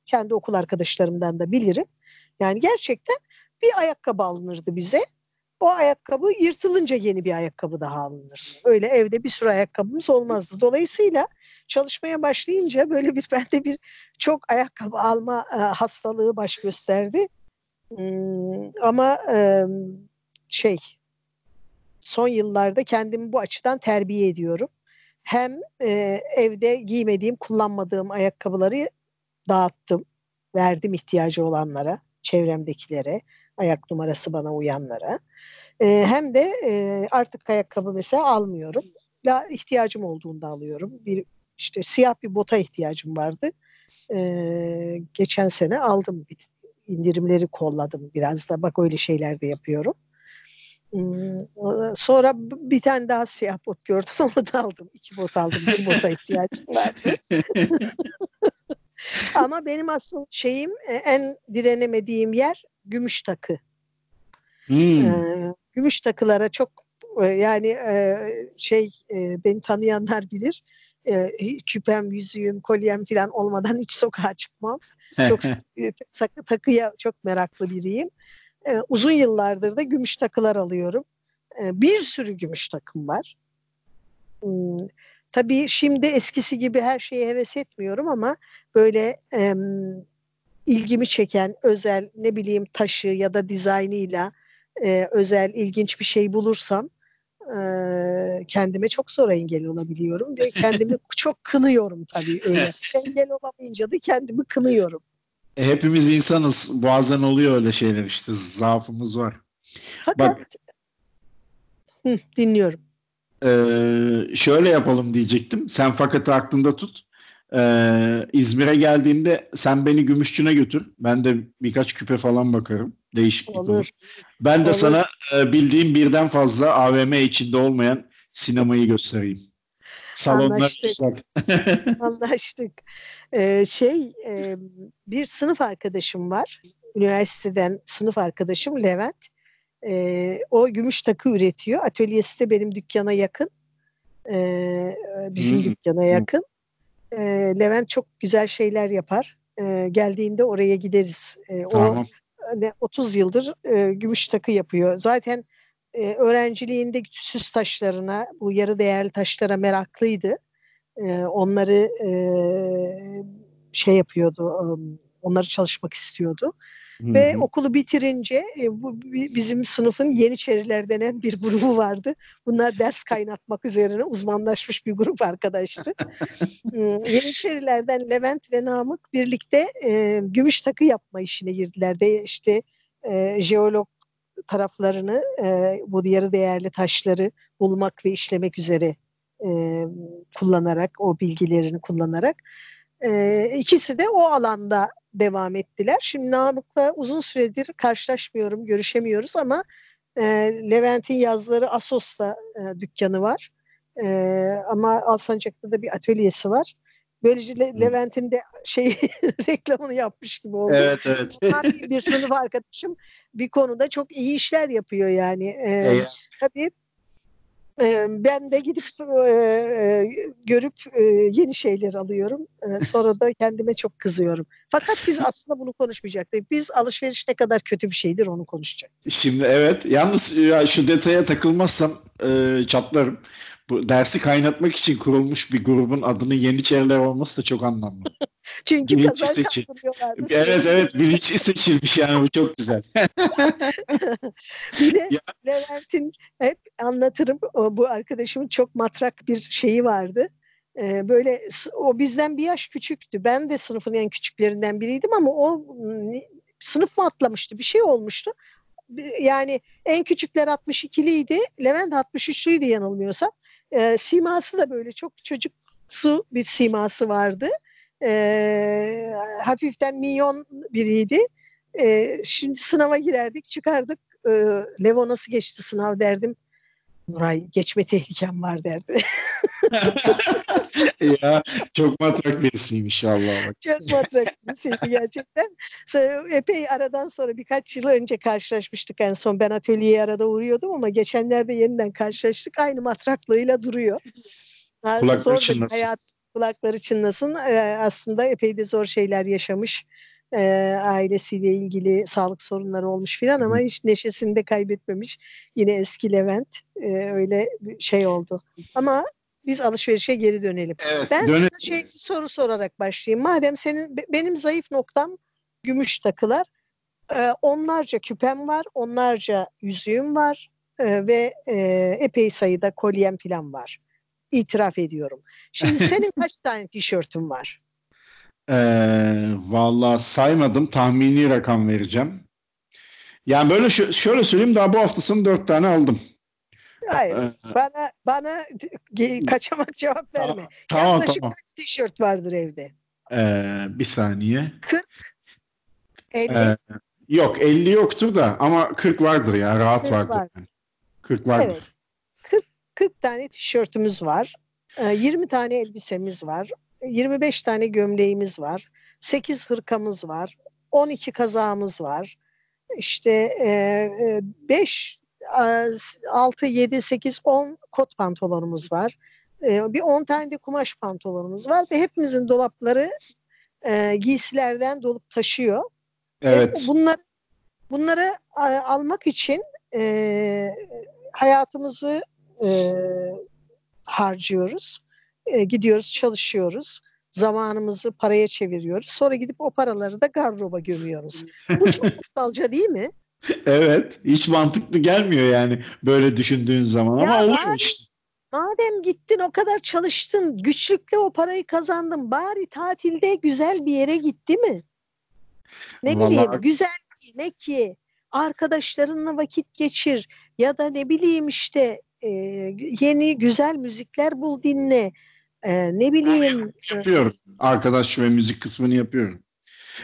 kendi okul arkadaşlarımdan da bilirim. Yani gerçekten bir ayakkabı alınırdı bize. O ayakkabı yırtılınca yeni bir ayakkabı daha alınır. Öyle evde bir sürü ayakkabımız olmazdı. Dolayısıyla çalışmaya başlayınca böyle bir bende bir çok ayakkabı alma e, hastalığı baş gösterdi. Hmm, ama e, şey son yıllarda kendimi bu açıdan terbiye ediyorum. Hem e, evde giymediğim, kullanmadığım ayakkabıları dağıttım, verdim ihtiyacı olanlara, çevremdekilere, ayak numarası bana uyanlara. E, hem de e, artık ayakkabı mesela almıyorum. La ihtiyacım olduğunda alıyorum. Bir işte siyah bir bota ihtiyacım vardı. Ee, geçen sene aldım. indirimleri kolladım biraz da. Bak öyle şeyler de yapıyorum. Sonra bir tane daha siyah bot gördüm onu da aldım. İki bot aldım. Bir bota ihtiyacım vardı. Ama benim asıl şeyim e, en direnemediğim yer gümüş takı. Hmm. Ee, gümüş takılara çok e, yani e, şey e, beni tanıyanlar bilir. E, küpem, yüzüğüm, kolyem falan olmadan hiç sokağa çıkmam. Çok takı, takıya çok meraklı biriyim. E, uzun yıllardır da gümüş takılar alıyorum. E, bir sürü gümüş takım var. Hmm, tabii şimdi eskisi gibi her şeye heves etmiyorum ama böyle em, ilgimi çeken özel ne bileyim taşı ya da dizaynıyla e, özel ilginç bir şey bulursam e, kendime çok zor engel olabiliyorum ve kendimi çok kınıyorum tabii öyle. engel olamayınca da kendimi kınıyorum. E, Hepimiz insanız. Bazen oluyor öyle şeyler işte. Zaafımız var. Fakat Hı, dinliyorum. Ee, şöyle yapalım diyecektim. Sen fakat aklında tut. Ee, İzmir'e geldiğimde sen beni Gümüşçü'ne götür. Ben de birkaç küpe falan bakarım. Değişiklik olur. Olur. Ben de Olur. sana e, bildiğim birden fazla AVM içinde olmayan sinemayı göstereyim. Salonlar Anlaştık. uzak. Anlaştık. Ee, şey e, bir sınıf arkadaşım var. Üniversiteden sınıf arkadaşım Levent. Ee, o gümüş takı üretiyor. Atölyesi de benim dükkana yakın. Ee, bizim Hmm. dükkana yakın. Ee, Levent çok güzel şeyler yapar. Ee, geldiğinde oraya gideriz. Ee, O Tamam. ne 30 yıldır e, gümüş takı yapıyor. Zaten e, öğrenciliğinde süs taşlarına, bu yarı değerli taşlara meraklıydı. E, onları e, şey yapıyordu, um, onları çalışmak istiyordu. Hı Ve okulu bitirince e, bu bi- bizim sınıfın Yeniçeriler denen bir grubu vardı. Bunlar ders kaynatmak üzerine uzmanlaşmış bir grup arkadaştı. Hmm, Yeniçerilerden Levent ve Namık birlikte e, gümüş takı yapma işine girdiler. De işte e, jeolog taraflarını e, bu yarı değerli taşları bulmak ve işlemek üzere e, kullanarak o bilgilerini kullanarak e, ikisi de o alanda devam ettiler. Şimdi Namık'la uzun süredir karşılaşmıyorum, görüşemiyoruz ama e, Levent'in yazları Asos'ta e, dükkanı var. E, ama Alsancak'ta da bir atölyesi var. Böylece Le-. Levent'in de şey reklamını yapmış gibi oldu. Evet evet. Onlar bir, sınıf arkadaşım bir konuda çok iyi işler yapıyor yani. Ee, Eğer- tabii e, ben de gidip e, e, görüp e, yeni şeyler alıyorum. E, sonra da kendime çok kızıyorum. Fakat biz aslında bunu konuşmayacaktık. Biz alışveriş ne kadar kötü bir şeydir onu konuşacaktık. Şimdi evet yalnız ya şu detaya takılmazsam e, çatlarım. Bu dersi kaynatmak için kurulmuş bir grubun adının Yeniçeriler olması da çok anlamlı. Çünkü seçim. yaptırıyorlardı. Evet evet bilinçli seçilmiş yani bu çok güzel. Bir de Ya- Levent'in hep anlatırım o, bu arkadaşımın çok matrak bir şeyi vardı. Ee, böyle o bizden bir yaş küçüktü. Ben de sınıfın en küçüklerinden biriydim ama o sınıf mı atlamıştı? Bir şey olmuştu. Yani en küçükler 62'liydi. Levent 63'lüydü yanılmıyorsam. Ee, siması da böyle çok çocuksu bir siması vardı. Ee, hafiften minyon biriydi. Ee, şimdi sınava girerdik, çıkardık. Ee, Levo nasıl geçti sınav derdim. Nuray geçme tehlikem var derdi. ya çok matrak birisiymiş Allah bak. Çok matrak bir şeydi gerçekten. Sonra epey aradan sonra birkaç yıl önce karşılaşmıştık en son. Ben atölyeye arada uğruyordum ama geçenlerde yeniden karşılaştık. Aynı matraklığıyla duruyor. Kulakları çınlasın. Hayat, kulakları çınlasın. Ee, aslında epey de zor şeyler yaşamış. Ee, ailesiyle ilgili sağlık sorunları olmuş filan ama hiç neşesini de kaybetmemiş. Yine eski Levent Ee, öyle bir şey oldu. Ama biz alışverişe geri dönelim. Evet, Ben döne- sana şey bir soru sorarak başlayayım. Madem senin be- benim zayıf noktam gümüş takılar. Ee, onlarca küpem var, onlarca yüzüğüm var ee, ve e, epey sayıda kolyem falan var. İtiraf ediyorum. Şimdi senin kaç tane tişörtün var? Ee, vallahi saymadım tahmini rakam vereceğim. Yani böyle şö- şöyle söyleyeyim daha bu hafta sonu dört tane aldım. Hayır. Ee, Bana bana kaçamak cevap verme. tamam. Yaklaşık tamam. kaç tişört vardır evde? Ee, bir saniye. 50 Ee, yok 50 yoktur da ama 40 vardır ya rahat 40 vardır. var. yani. 40 vardır. Evet. 40, 40 tane tişörtümüz var. Ee, 20 tane elbisemiz var. 25 tane gömleğimiz var. 8 hırkamız var. 12 kazağımız var. İşte 5, 6, 7, 8, 10 kot pantolonumuz var. Ee, Bir 10 tane de kumaş pantolonumuz var ve hepimizin dolapları e, giysilerden dolup taşıyor. Ve Evet. Bunlar, bunları almak için e, hayatımızı e, harcıyoruz. Gidiyoruz, çalışıyoruz. Zamanımızı paraya çeviriyoruz. Sonra gidip o paraları da gardıroba gömüyoruz. Bu çok aptalca değil mi? Evet. Hiç mantıklı gelmiyor yani böyle düşündüğün zaman ama Ya oluyor işte. Madem gittin o kadar çalıştın, güçlükle o parayı kazandın, bari tatilde güzel bir yere gitti mi? Ne Vallahi- bileyim, güzel bir yemek ye, arkadaşlarınla vakit geçir ya da ne bileyim işte e, yeni güzel müzikler bul dinle. E, ne bileyim e, Yapıyorum. Arkadaş ve müzik kısmını yapıyorum.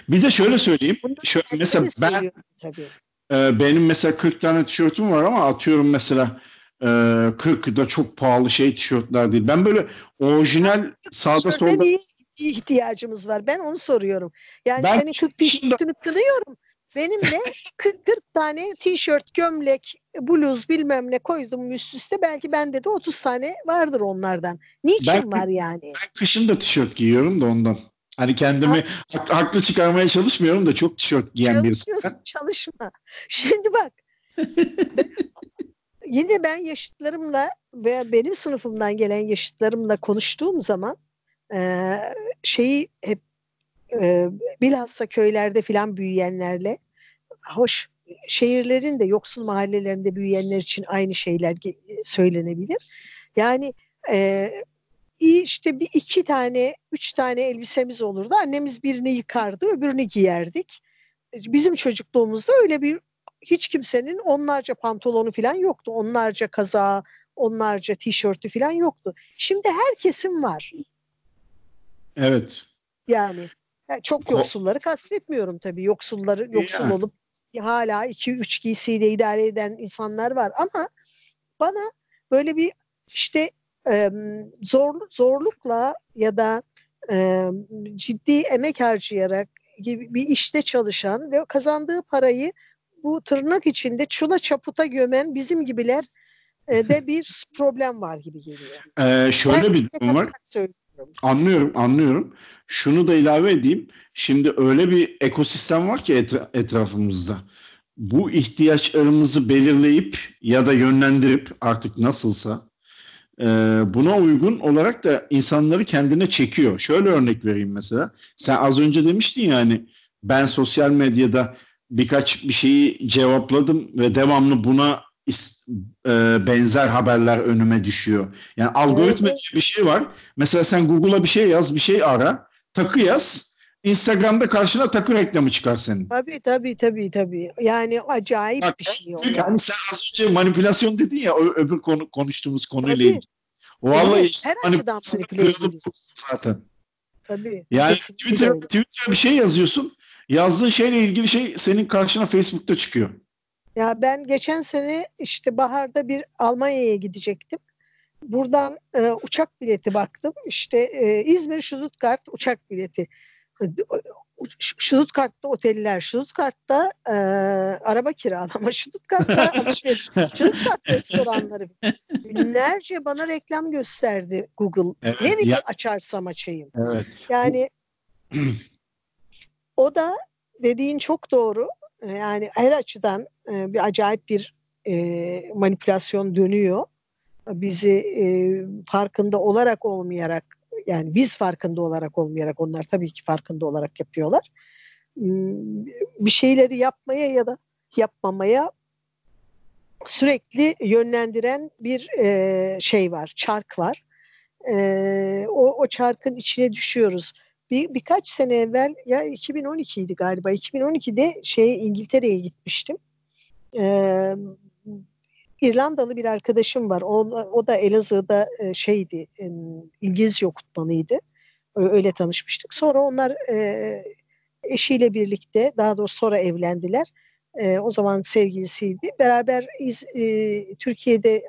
Bir de şöyle söyleyeyim. Şöyle, mesela ben tabii. Ee, benim mesela 40 tane tişörtüm var ama atıyorum mesela e, 40 da çok pahalı şey tişörtler değil. Ben böyle orijinal sağda solda niye ihtiyacımız var? Ben onu soruyorum. Yani Ben senin 40 şunda- tişörtünü kınıyorum. Benim de 40, 40 tane tişört, gömlek, bluz bilmem ne koydum üst üste. Belki bende de 30 tane vardır onlardan. Niçin Ben- var yani? ben kışın da tişört giyiyorum da ondan. Hani kendimi hak- haklı çıkarmaya çalışmıyorum da çok tişört giyen birisi. Çalışma. Şimdi bak. yine ben yaşıtlarımla veya benim sınıfımdan gelen yaşıtlarımla konuştuğum zaman e, şeyi hep e, bilhassa köylerde filan büyüyenlerle hoş şehirlerin de yoksul mahallelerinde büyüyenler için aynı şeyler söylenebilir. Yani e, işte bir iki tane, üç tane elbisemiz olurdu. Annemiz birini yıkardı, öbürünü giyerdik. Bizim çocukluğumuzda öyle bir hiç kimsenin onlarca pantolonu falan yoktu. Onlarca kazağı, onlarca tişörtü falan yoktu. Şimdi herkesin var. Evet. Yani çok yoksulları kastetmiyorum tabii. Yoksulları yoksul Yani. olup hala iki üç giysiyle idare eden insanlar var ama bana böyle bir işte zorluk zorlukla ya da em, ciddi emek harcayarak gibi bir işte çalışan ve kazandığı parayı bu tırnak içinde çula çaputa gömen bizim gibiler e, de bir problem var gibi geliyor. Ee, şöyle Ben bir durum var. Anlıyorum, anlıyorum. Şunu da ilave edeyim. Şimdi öyle bir ekosistem var ki etra- etrafımızda. Bu ihtiyaçlarımızı belirleyip ya da yönlendirip artık nasılsa e, buna uygun olarak da insanları kendine çekiyor. Şöyle örnek vereyim mesela. Sen az önce demiştin ya hani ben sosyal medyada birkaç bir şeyi cevapladım ve devamlı buna e, benzer haberler önüme düşüyor. Yani algoritma diye bir şey var. Mesela sen Google'a bir şey yaz, bir şey ara, takı yaz. Instagram'da karşına takı reklamı çıkar senin. Tabii tabii tabii tabii. Yani acayip Bak, bir şey o. Hani sen az önce manipülasyon dedin ya öbür konu, konuştuğumuz konuyla Tabii. ilgili. Vallahi Evet, işte kırılıp ediliyoruz. zaten. Tabii. Yani Twitter. Twitter'a bir şey yazıyorsun. Yazdığın şeyle ilgili şey senin karşına Facebook'ta çıkıyor. Ya ben geçen sene işte baharda bir Almanya'ya gidecektim. Buradan e, uçak bileti baktım. İşte e, İzmir Stuttgart uçak bileti. Stuttgart'ta oteller, Stuttgart'ta e, araba kiralama, Stuttgart'ta alışveriş, Stuttgart restoranları. Günlerce bana reklam gösterdi Google. Evet, Nereyi ya- açarsam açayım. Evet. Yani o da dediğin çok doğru. Ee, Yani her açıdan e, bir acayip bir e, manipülasyon dönüyor. Bizi e, farkında olarak olmayarak yani biz farkında olarak olmayarak onlar tabii ki farkında olarak yapıyorlar. Hmm, Bir şeyleri yapmaya ya da yapmamaya sürekli yönlendiren bir e, şey var, çark var. E, o, o çarkın içine düşüyoruz bir birkaç sene evvel ya 2012 idi galiba 2012'de şey İngiltere'ye gitmiştim. Ee, İrlandalı bir arkadaşım var. O, o da Elazığ'da e, şeydi e, İngilizce okutmanıydı. Öyle tanışmıştık. Sonra onlar e, eşiyle birlikte daha doğrusu sonra evlendiler. O zaman sevgilisiydi. Beraber iz, Türkiye'de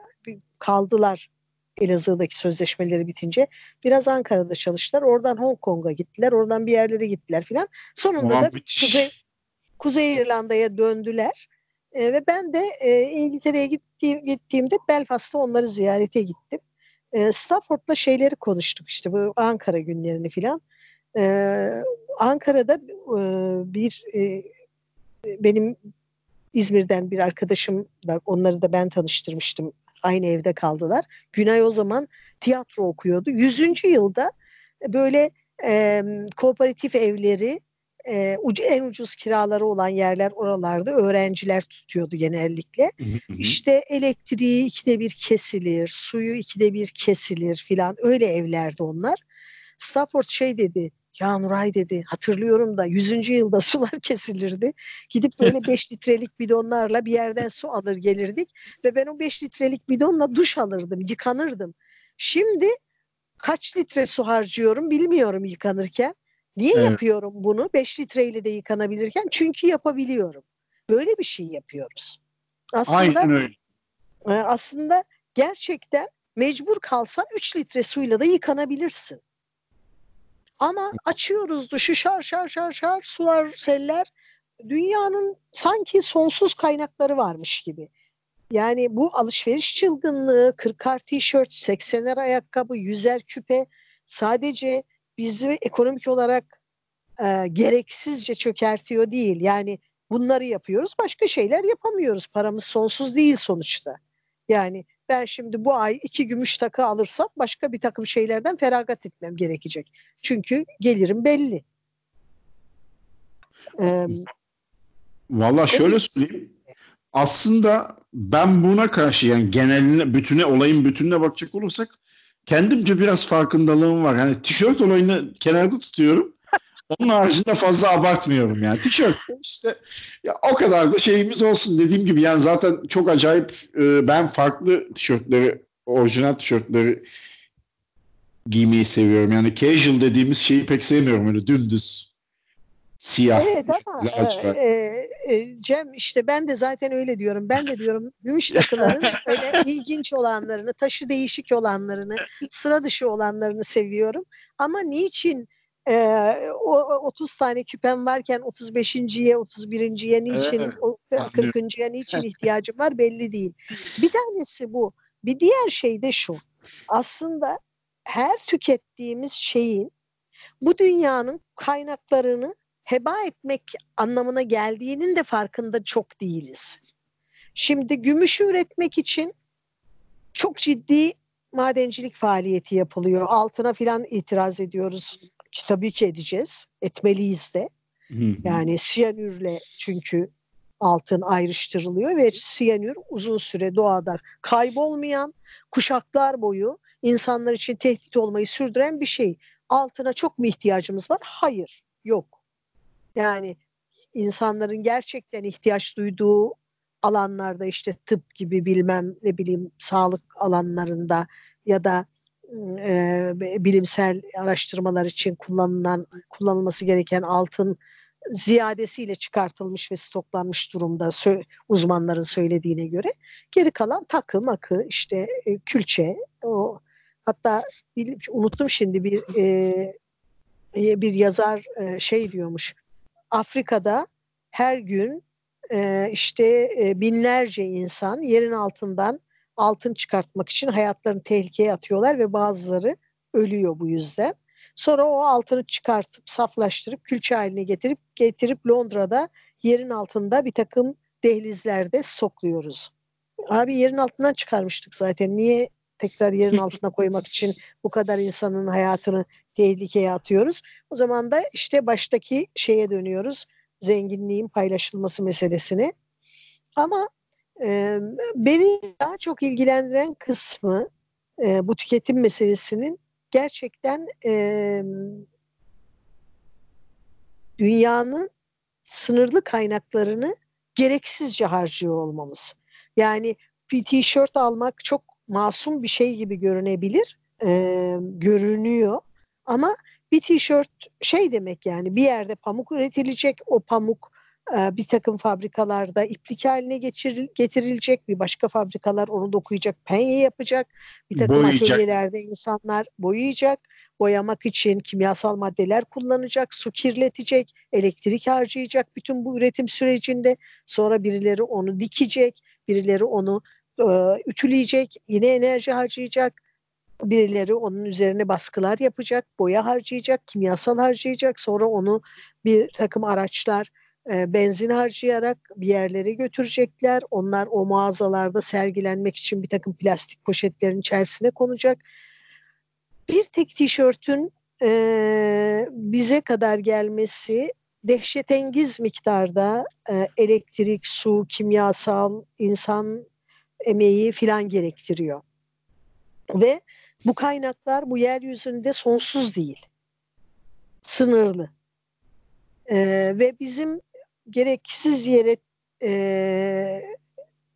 kaldılar Elazığ'daki sözleşmeleri bitince. Biraz Ankara'da çalıştılar. Oradan Hong Kong'a gittiler. Oradan bir yerlere gittiler filan. Sonunda Ulan da müthiş. Kuzey, Kuzey İrlanda'ya döndüler. E, ve ben de e, İngiltere'ye gittiğim, gittiğimde Belfast'ta onları ziyarete gittim. E, Stafford'la şeyleri konuştuk işte bu Ankara günlerini filan. E, Ankara'da e, bir e, benim İzmir'den bir arkadaşım var. Onları da ben tanıştırmıştım. Aynı evde kaldılar. Günay o zaman tiyatro okuyordu. Yüzüncü yılda böyle e, kooperatif evleri e, ucu, en ucuz kiraları olan yerler oralarda öğrenciler tutuyordu genellikle. İşte elektriği ikide bir kesilir, suyu ikide bir kesilir filan öyle evlerdi onlar. Stafford şey dedi, ya Nuray dedi hatırlıyorum da 100. yılda sular kesilirdi. Gidip böyle 5 litrelik bidonlarla bir yerden su alır gelirdik ve ben o 5 litrelik bidonla duş alırdım, yıkanırdım. Şimdi kaç litre su harcıyorum bilmiyorum yıkanırken. Niye Evet. yapıyorum bunu? 5 litreyle de yıkanabilirken çünkü yapabiliyorum. Böyle bir şey yapıyoruz. Aslında Aynen öyle. e, aslında gerçekten mecbur kalsan 3 litre suyla da yıkanabilirsin. Ama açıyoruz duşu şar şar şar şar sular seller dünyanın sanki sonsuz kaynakları varmış gibi. Yani bu alışveriş çılgınlığı 40'ar tişört, 80'er ayakkabı, 100'er küpe sadece bizi ekonomik olarak e, gereksizce çökertiyor değil. Yani bunları yapıyoruz, başka şeyler yapamıyoruz. Paramız sonsuz değil sonuçta. Yani ben şimdi bu ay iki gümüş takı alırsam başka bir takım şeylerden feragat etmem gerekecek. Çünkü gelirim belli. Ee, Valla şöyle söyleyeyim. Aslında ben buna karşı yani geneline, bütüne, olayın bütününe bakacak olursak kendimce biraz farkındalığım var. Hani tişört olayını kenarda tutuyorum. Onun haricinde fazla abartmıyorum yani. Tişört işte ya o kadar da şeyimiz olsun dediğim gibi yani zaten çok acayip e, ben farklı tişörtleri orijinal tişörtleri giymeyi seviyorum. Yani casual dediğimiz şeyi pek sevmiyorum öyle dümdüz siyah. Evet ama lacivert. e, e, Cem işte ben de zaten öyle diyorum. Ben de diyorum gümüş takıların öyle ilginç olanlarını, taşı değişik olanlarını, sıra dışı olanlarını seviyorum. Ama niçin e, o, o 30 tane küpem varken 35.ye, 31.ye niçin, Evet, o anlıyorum. 40.ya niçin ihtiyacım var belli değil. Bir tanesi bu. Bir diğer şey de şu. Aslında her tükettiğimiz şeyin bu dünyanın kaynaklarını heba etmek anlamına geldiğinin de farkında çok değiliz. Şimdi gümüşü üretmek için çok ciddi madencilik faaliyeti yapılıyor. Altına filan itiraz ediyoruz. Tabii ki edeceğiz. Etmeliyiz de. Yani siyanürle çünkü altın ayrıştırılıyor ve siyanür uzun süre doğada kaybolmayan kuşaklar boyu insanlar için tehdit olmayı sürdüren bir şey. Altına çok mu ihtiyacımız var? Hayır, yok. Yani insanların gerçekten ihtiyaç duyduğu alanlarda işte tıp gibi bilmem ne bileyim sağlık alanlarında ya da e, bilimsel araştırmalar için kullanılan kullanılması gereken altın ziyadesiyle çıkartılmış ve stoklanmış durumda sö- uzmanların söylediğine göre geri kalan takı makı işte e, külçe o hatta bil- unuttum şimdi bir e, bir yazar e, şey diyormuş Afrika'da her gün e, işte e, binlerce insan yerin altından altın çıkartmak için hayatlarını tehlikeye atıyorlar ve bazıları ölüyor bu yüzden. Sonra o altını çıkartıp saflaştırıp külçe haline getirip getirip Londra'da yerin altında bir takım dehlizlerde stokluyoruz. Abi yerin altından çıkarmıştık zaten. Niye tekrar yerin altına koymak için bu kadar insanın hayatını tehlikeye atıyoruz? O zaman da işte baştaki şeye dönüyoruz. Zenginliğin paylaşılması meselesine. Ama e, beni daha çok ilgilendiren kısmı e, bu tüketim meselesinin gerçekten e, dünyanın sınırlı kaynaklarını gereksizce harcıyor olmamız. Yani bir tişört almak çok masum bir şey gibi görünebilir, e, görünüyor ama bir tişört şey demek yani bir yerde pamuk üretilecek, o pamuk e, bir takım fabrikalarda iplik haline geçiril, getirilecek, bir başka fabrikalar onu dokuyacak, penye yapacak, bir takım Boyayacak. atölyelerde insanlar boyayacak, boyamak için kimyasal maddeler kullanacak, su kirletecek, elektrik harcayacak bütün bu üretim sürecinde. Sonra birileri onu dikecek, birileri onu e, ütüleyecek, yine enerji harcayacak. Birileri onun üzerine baskılar yapacak, boya harcayacak, kimyasal harcayacak. Sonra onu bir takım araçlar e, benzin harcayarak bir yerlere götürecekler. Onlar o mağazalarda sergilenmek için bir takım plastik poşetlerin içerisine konacak. Bir tek tişörtün e, bize kadar gelmesi dehşetengiz miktarda e, elektrik, su, kimyasal, insan emeği filan gerektiriyor. Ve bu kaynaklar bu yeryüzünde sonsuz değil. Sınırlı. Ee, ve bizim gereksiz yere e,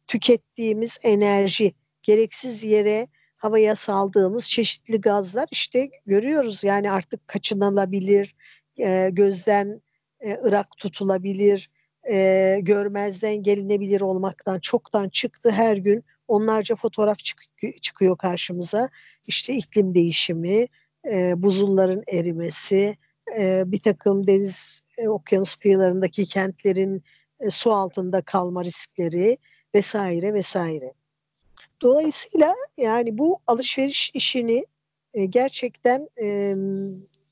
tükettiğimiğimiz enerji, gereksiz yere havaya saldığımız çeşitli gazlar işte görüyoruz yani artık kaçınılabilir, e, gözden e, ırak tutulabilir, e, görmezden gelinebilir olmaktan çoktan çıktı her gün onlarca fotoğraf çık- çıkıyor karşımıza. İşte iklim değişimi, e, buzulların erimesi, e, bir takım deniz, e, okyanus kıyılarındaki kentlerin e, su altında kalma riskleri vesaire vesaire. Dolayısıyla yani bu alışveriş işini e, gerçekten e,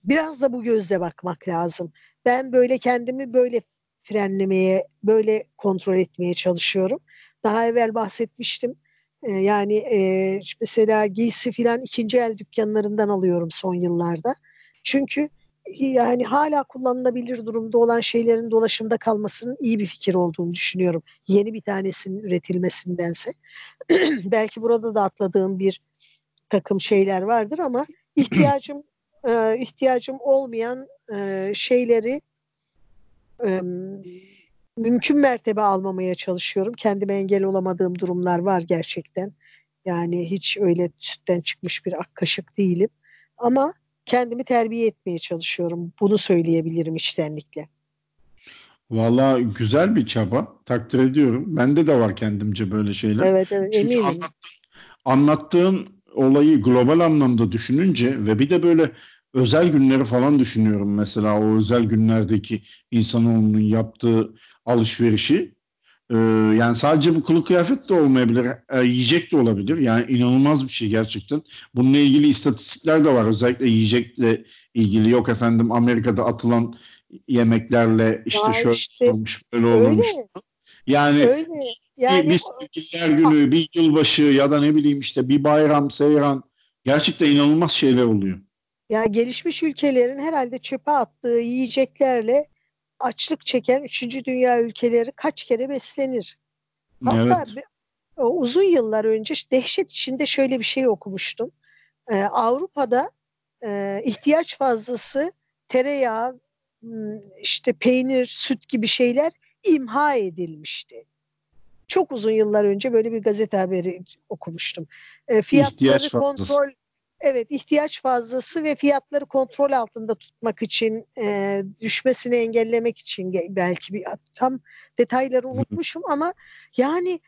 biraz da bu gözle bakmak lazım. ben böyle kendimi böyle frenlemeye, böyle kontrol etmeye çalışıyorum. Daha evvel bahsetmiştim. E, yani e, mesela giysi filan ikinci el dükkanlarından alıyorum son yıllarda. Çünkü yani hala kullanılabilir durumda olan şeylerin dolaşımda kalmasının iyi bir fikir olduğunu düşünüyorum. Yeni bir tanesinin üretilmesindense. Belki burada da atladığım bir takım şeyler vardır ama ihtiyacım e, ihtiyacım olmayan e, şeyleri e, mümkün mertebe almamaya çalışıyorum. Kendime engel olamadığım durumlar var gerçekten. Yani hiç öyle sütten çıkmış bir ak kaşık değilim. Ama kendimi terbiye etmeye çalışıyorum. Bunu söyleyebilirim içtenlikle. Valla güzel bir çaba. Takdir ediyorum. Bende de var kendimce böyle şeyler. Evet evet Çünkü eminim. anlattığın, anlattığın olayı global anlamda düşününce ve bir de böyle özel günleri falan düşünüyorum mesela o özel günlerdeki insanoğlunun yaptığı alışverişi. Ee, yani sadece bu kılık kıyafet de olmayabilir, e, yiyecek de olabilir. Yani inanılmaz bir şey gerçekten. Bununla ilgili istatistikler de var. Özellikle yiyecekle ilgili. Yok efendim Amerika'da atılan yemeklerle işte Ya şöyle işte olmuş, böyle öyle. olmuş. Yani Öyle. Yani bir, bir sevgililer günü, bir yılbaşı ya da ne bileyim işte bir bayram, seyran gerçekten inanılmaz şeyler oluyor. Ya gelişmiş ülkelerin herhalde çöpe attığı yiyeceklerle açlık çeken 3. dünya ülkeleri kaç kere beslenir? Hatta Evet. uzun yıllar önce dehşet içinde şöyle bir şey okumuştum. Ee, Avrupa'da e, ihtiyaç fazlası tereyağı, işte peynir, süt gibi şeyler imha edilmişti. Çok uzun yıllar önce böyle bir gazete haberi okumuştum. E, fiyatları kontrol Evet ihtiyaç fazlası ve fiyatları kontrol altında tutmak için e, düşmesini engellemek için belki bir tam detayları unutmuşum ama yani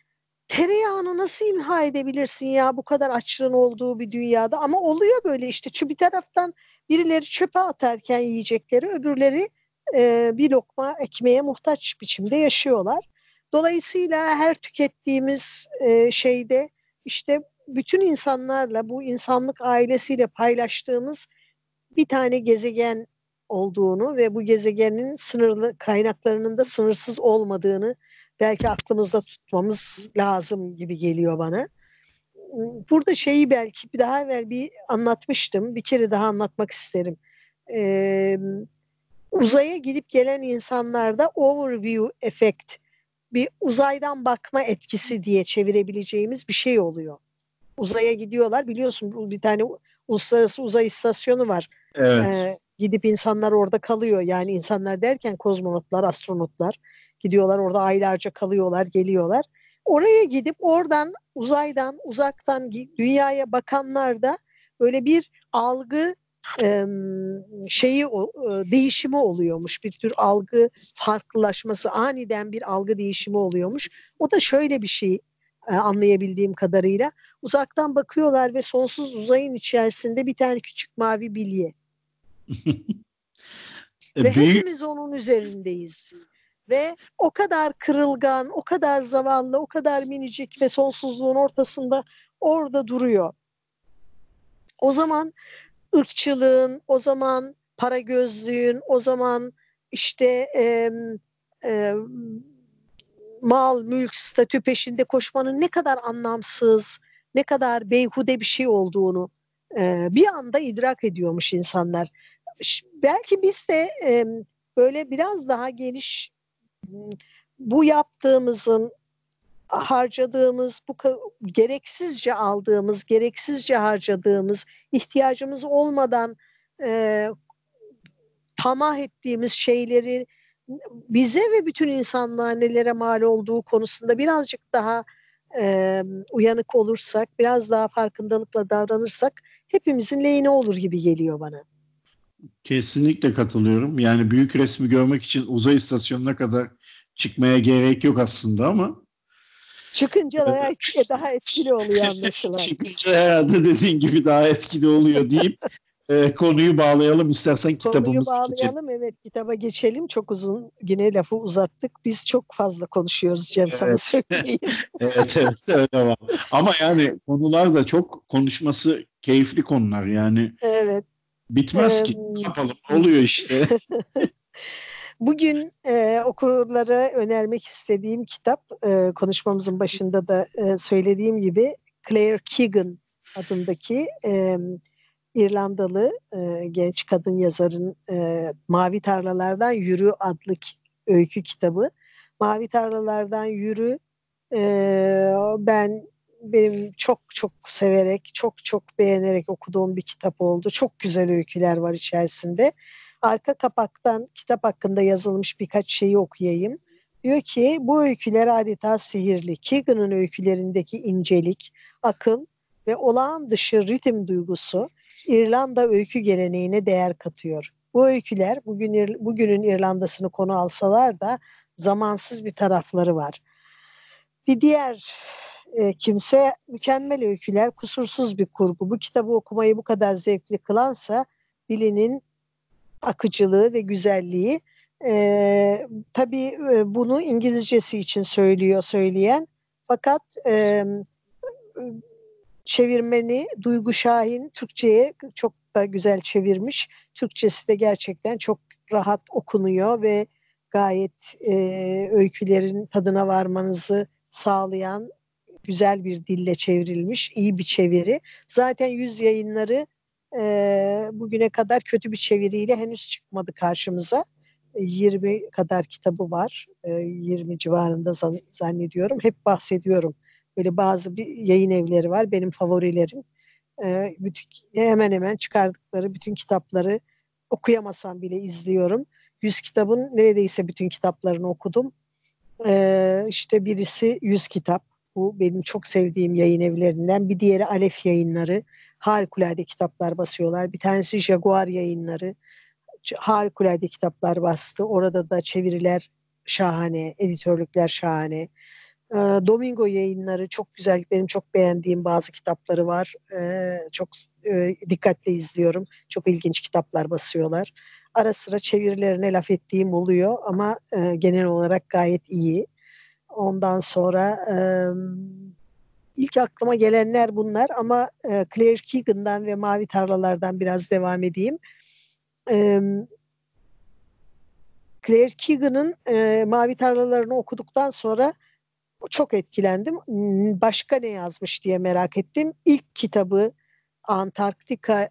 tereyağını nasıl imha edebilirsin ya? Bu kadar açlığın olduğu bir dünyada ama oluyor böyle işte. Çünkü bir taraftan birileri çöpe atarken yiyecekleri öbürleri e, bir lokma ekmeğe muhtaç biçimde yaşıyorlar. Dolayısıyla her tükettiğimiz e, şeyde işte bütün insanlarla bu insanlık ailesiyle paylaştığımız bir tane gezegen olduğunu ve bu gezegenin sınırlı kaynaklarının da sınırsız olmadığını belki aklımızda tutmamız lazım gibi geliyor bana. Burada şeyi belki daha evvel bir anlatmıştım. Bir kere daha anlatmak isterim. Ee, uzaya gidip gelen insanlarda overview efekt bir uzaydan bakma etkisi diye çevirebileceğimiz bir şey oluyor. Uzaya gidiyorlar biliyorsun bu bir tane uluslararası uzay istasyonu var. Evet. Ee, gidip insanlar orada kalıyor. Yani insanlar derken kozmonotlar, astronotlar gidiyorlar orada aylarca kalıyorlar, geliyorlar. Oraya gidip oradan uzaydan, uzaktan dünyaya bakanlar da böyle bir algı e, şeyi e, değişimi oluyormuş. Bir tür algı farklılaşması, aniden bir algı değişimi oluyormuş. O da şöyle bir şey e, anlayabildiğim kadarıyla. Uzaktan bakıyorlar ve sonsuz uzayın içerisinde bir tane küçük mavi bilye. E, Ve büyük hepimiz onun üzerindeyiz. Ve o kadar kırılgan, o kadar zavallı, o kadar minicik ve sonsuzluğun ortasında orada duruyor. O zaman ırkçılığın, o zaman para gözlüğün, o zaman işte e, e, mal, mülk, statü peşinde koşmanın ne kadar anlamsız, ne kadar beyhude bir şey olduğunu e, bir anda idrak ediyormuş insanlar. Belki biz de e, böyle biraz daha geniş bu yaptığımızın harcadığımız, bu gereksizce aldığımız, gereksizce harcadığımız, ihtiyacımız olmadan e, tamah ettiğimiz şeyleri bize ve bütün insanlığa nelere mal olduğu konusunda birazcık daha e, uyanık olursak, biraz daha farkındalıkla davranırsak hepimizin lehine olur gibi geliyor bana. kesinlikle katılıyorum. Yani büyük resmi görmek için uzay istasyonuna kadar çıkmaya gerek yok aslında ama Çıkınca daha, et- daha etkili oluyor anlaşılan. çıkınca herhalde dediğin gibi daha etkili oluyor deyip e, konuyu bağlayalım istersen Konuyu kitabımıza geçelim. bağlayalım. Evet kitaba geçelim. Çok uzun yine lafı uzattık. Biz çok fazla konuşuyoruz Cem sana Evet. söyleyeyim. Evet evet öyle var. Ama yani konular da çok konuşması keyifli konular yani evet. bitmez ki. Ne yapalım oluyor işte. Bugün e, okurlara önermek istediğim kitap, e, konuşmamızın başında da e, söylediğim gibi Claire Keegan adındaki e, İrlandalı e, genç kadın yazarın e, Mavi Tarlalardan Yürü adlı öykü kitabı. Mavi Tarlalardan Yürü e, ben benim çok çok severek, çok çok beğenerek okuduğum bir kitap oldu. Çok güzel öyküler var içerisinde. Arka kapaktan kitap hakkında yazılmış birkaç şeyi okuyayım. Diyor ki bu öyküler adeta sihirli. Keegan'ın öykülerindeki incelik, akıl ve olağan dışı ritim duygusu İrlanda öykü geleneğine değer katıyor. Bu öyküler bugün bugünün İrlanda'sını konu alsalar da zamansız bir tarafları var. Bir diğer e, kimse mükemmel öyküler, kusursuz bir kurgu. Bu kitabı okumayı bu kadar zevkli kılansa dilinin akıcılığı ve güzelliği. E, tabii e, bunu İngilizcesi için söylüyor söyleyen. Fakat e, çevirmeni Duygu Şahin Türkçe'ye çok da güzel çevirmiş. Türkçesi de gerçekten çok rahat okunuyor ve gayet e, öykülerin tadına varmanızı sağlayan güzel bir dille çevrilmiş, iyi bir çeviri. Zaten yüz yayınları e, bugüne kadar kötü bir çeviriyle henüz çıkmadı karşımıza. 20 kadar kitabı var. E, 20 civarında zannediyorum. Hep bahsediyorum. Böyle bazı bir yayın evleri var. Benim favorilerim. E, bütün, hemen hemen çıkardıkları bütün kitapları okuyamasam bile izliyorum. 100 kitabın neredeyse bütün kitaplarını okudum. E, işte birisi 100 kitap. Bu benim çok sevdiğim yayın evlerinden. Bir diğeri Alef yayınları. Harikulade kitaplar basıyorlar. Bir tanesi Jaguar yayınları. Harikulade kitaplar bastı. Orada da çeviriler şahane, editörlükler şahane. Ee, Domingo yayınları çok güzel, benim çok beğendiğim bazı kitapları var. Ee, çok e, dikkatle izliyorum. Çok ilginç kitaplar basıyorlar. Ara sıra çevirilerine laf ettiğim oluyor ama e, genel olarak gayet iyi. Ondan sonra ilk aklıma gelenler bunlar ama e, Claire Keegan'dan ve Mavi Tarlalardan biraz devam edeyim. Claire Keegan'ın Mavi Tarlalarını okuduktan sonra çok etkilendim. Başka ne yazmış diye merak ettim. İlk kitabı Antarktika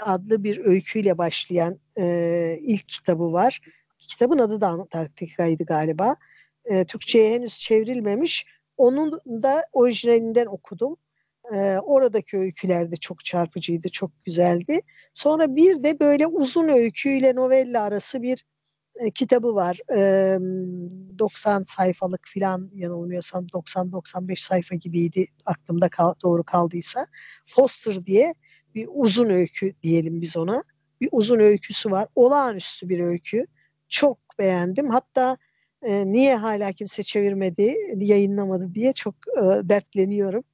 adlı bir öyküyle başlayan e, ilk kitabı var. Kitabın adı da Antarktika'ydı galiba e, Türkçe'ye henüz çevrilmemiş. Onun da orijinalinden okudum. E, oradaki öyküler de çok çarpıcıydı, çok güzeldi. Sonra bir de böyle uzun öyküyle novella arası bir e, kitabı var. E, 90 sayfalık filan yanılmıyorsam 90-95 sayfa gibiydi aklımda kal, doğru kaldıysa. Foster diye bir uzun öykü diyelim biz ona. Bir uzun öyküsü var. Olağanüstü bir öykü. Çok beğendim. Hatta e, niye hala kimse çevirmedi, yayınlamadı diye çok e, dertleniyorum.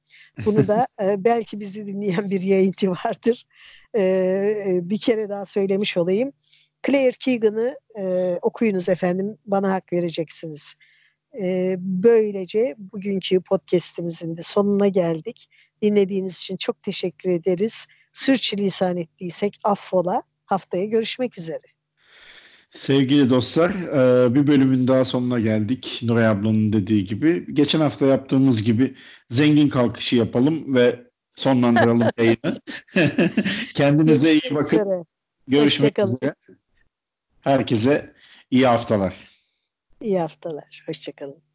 Bunu da e, belki bizi dinleyen bir yayıncı vardır. E, e, bir kere daha söylemiş olayım. Claire Keegan'ı e, okuyunuz efendim, bana hak vereceksiniz. E, böylece bugünkü podcastimizin de sonuna geldik. Dinlediğiniz için çok teşekkür ederiz. Sürçülisan ettiysek affola. Haftaya görüşmek üzere. Sevgili dostlar, e, bir bölümün daha sonuna geldik. Nuray ablanın dediği gibi. Geçen hafta yaptığımız gibi zengin kalkışı yapalım ve sonlandıralım yayını. Kendinize iyi bakın. Görüşmek üzere. Herkese iyi haftalar. İyi haftalar. Hoşçakalın.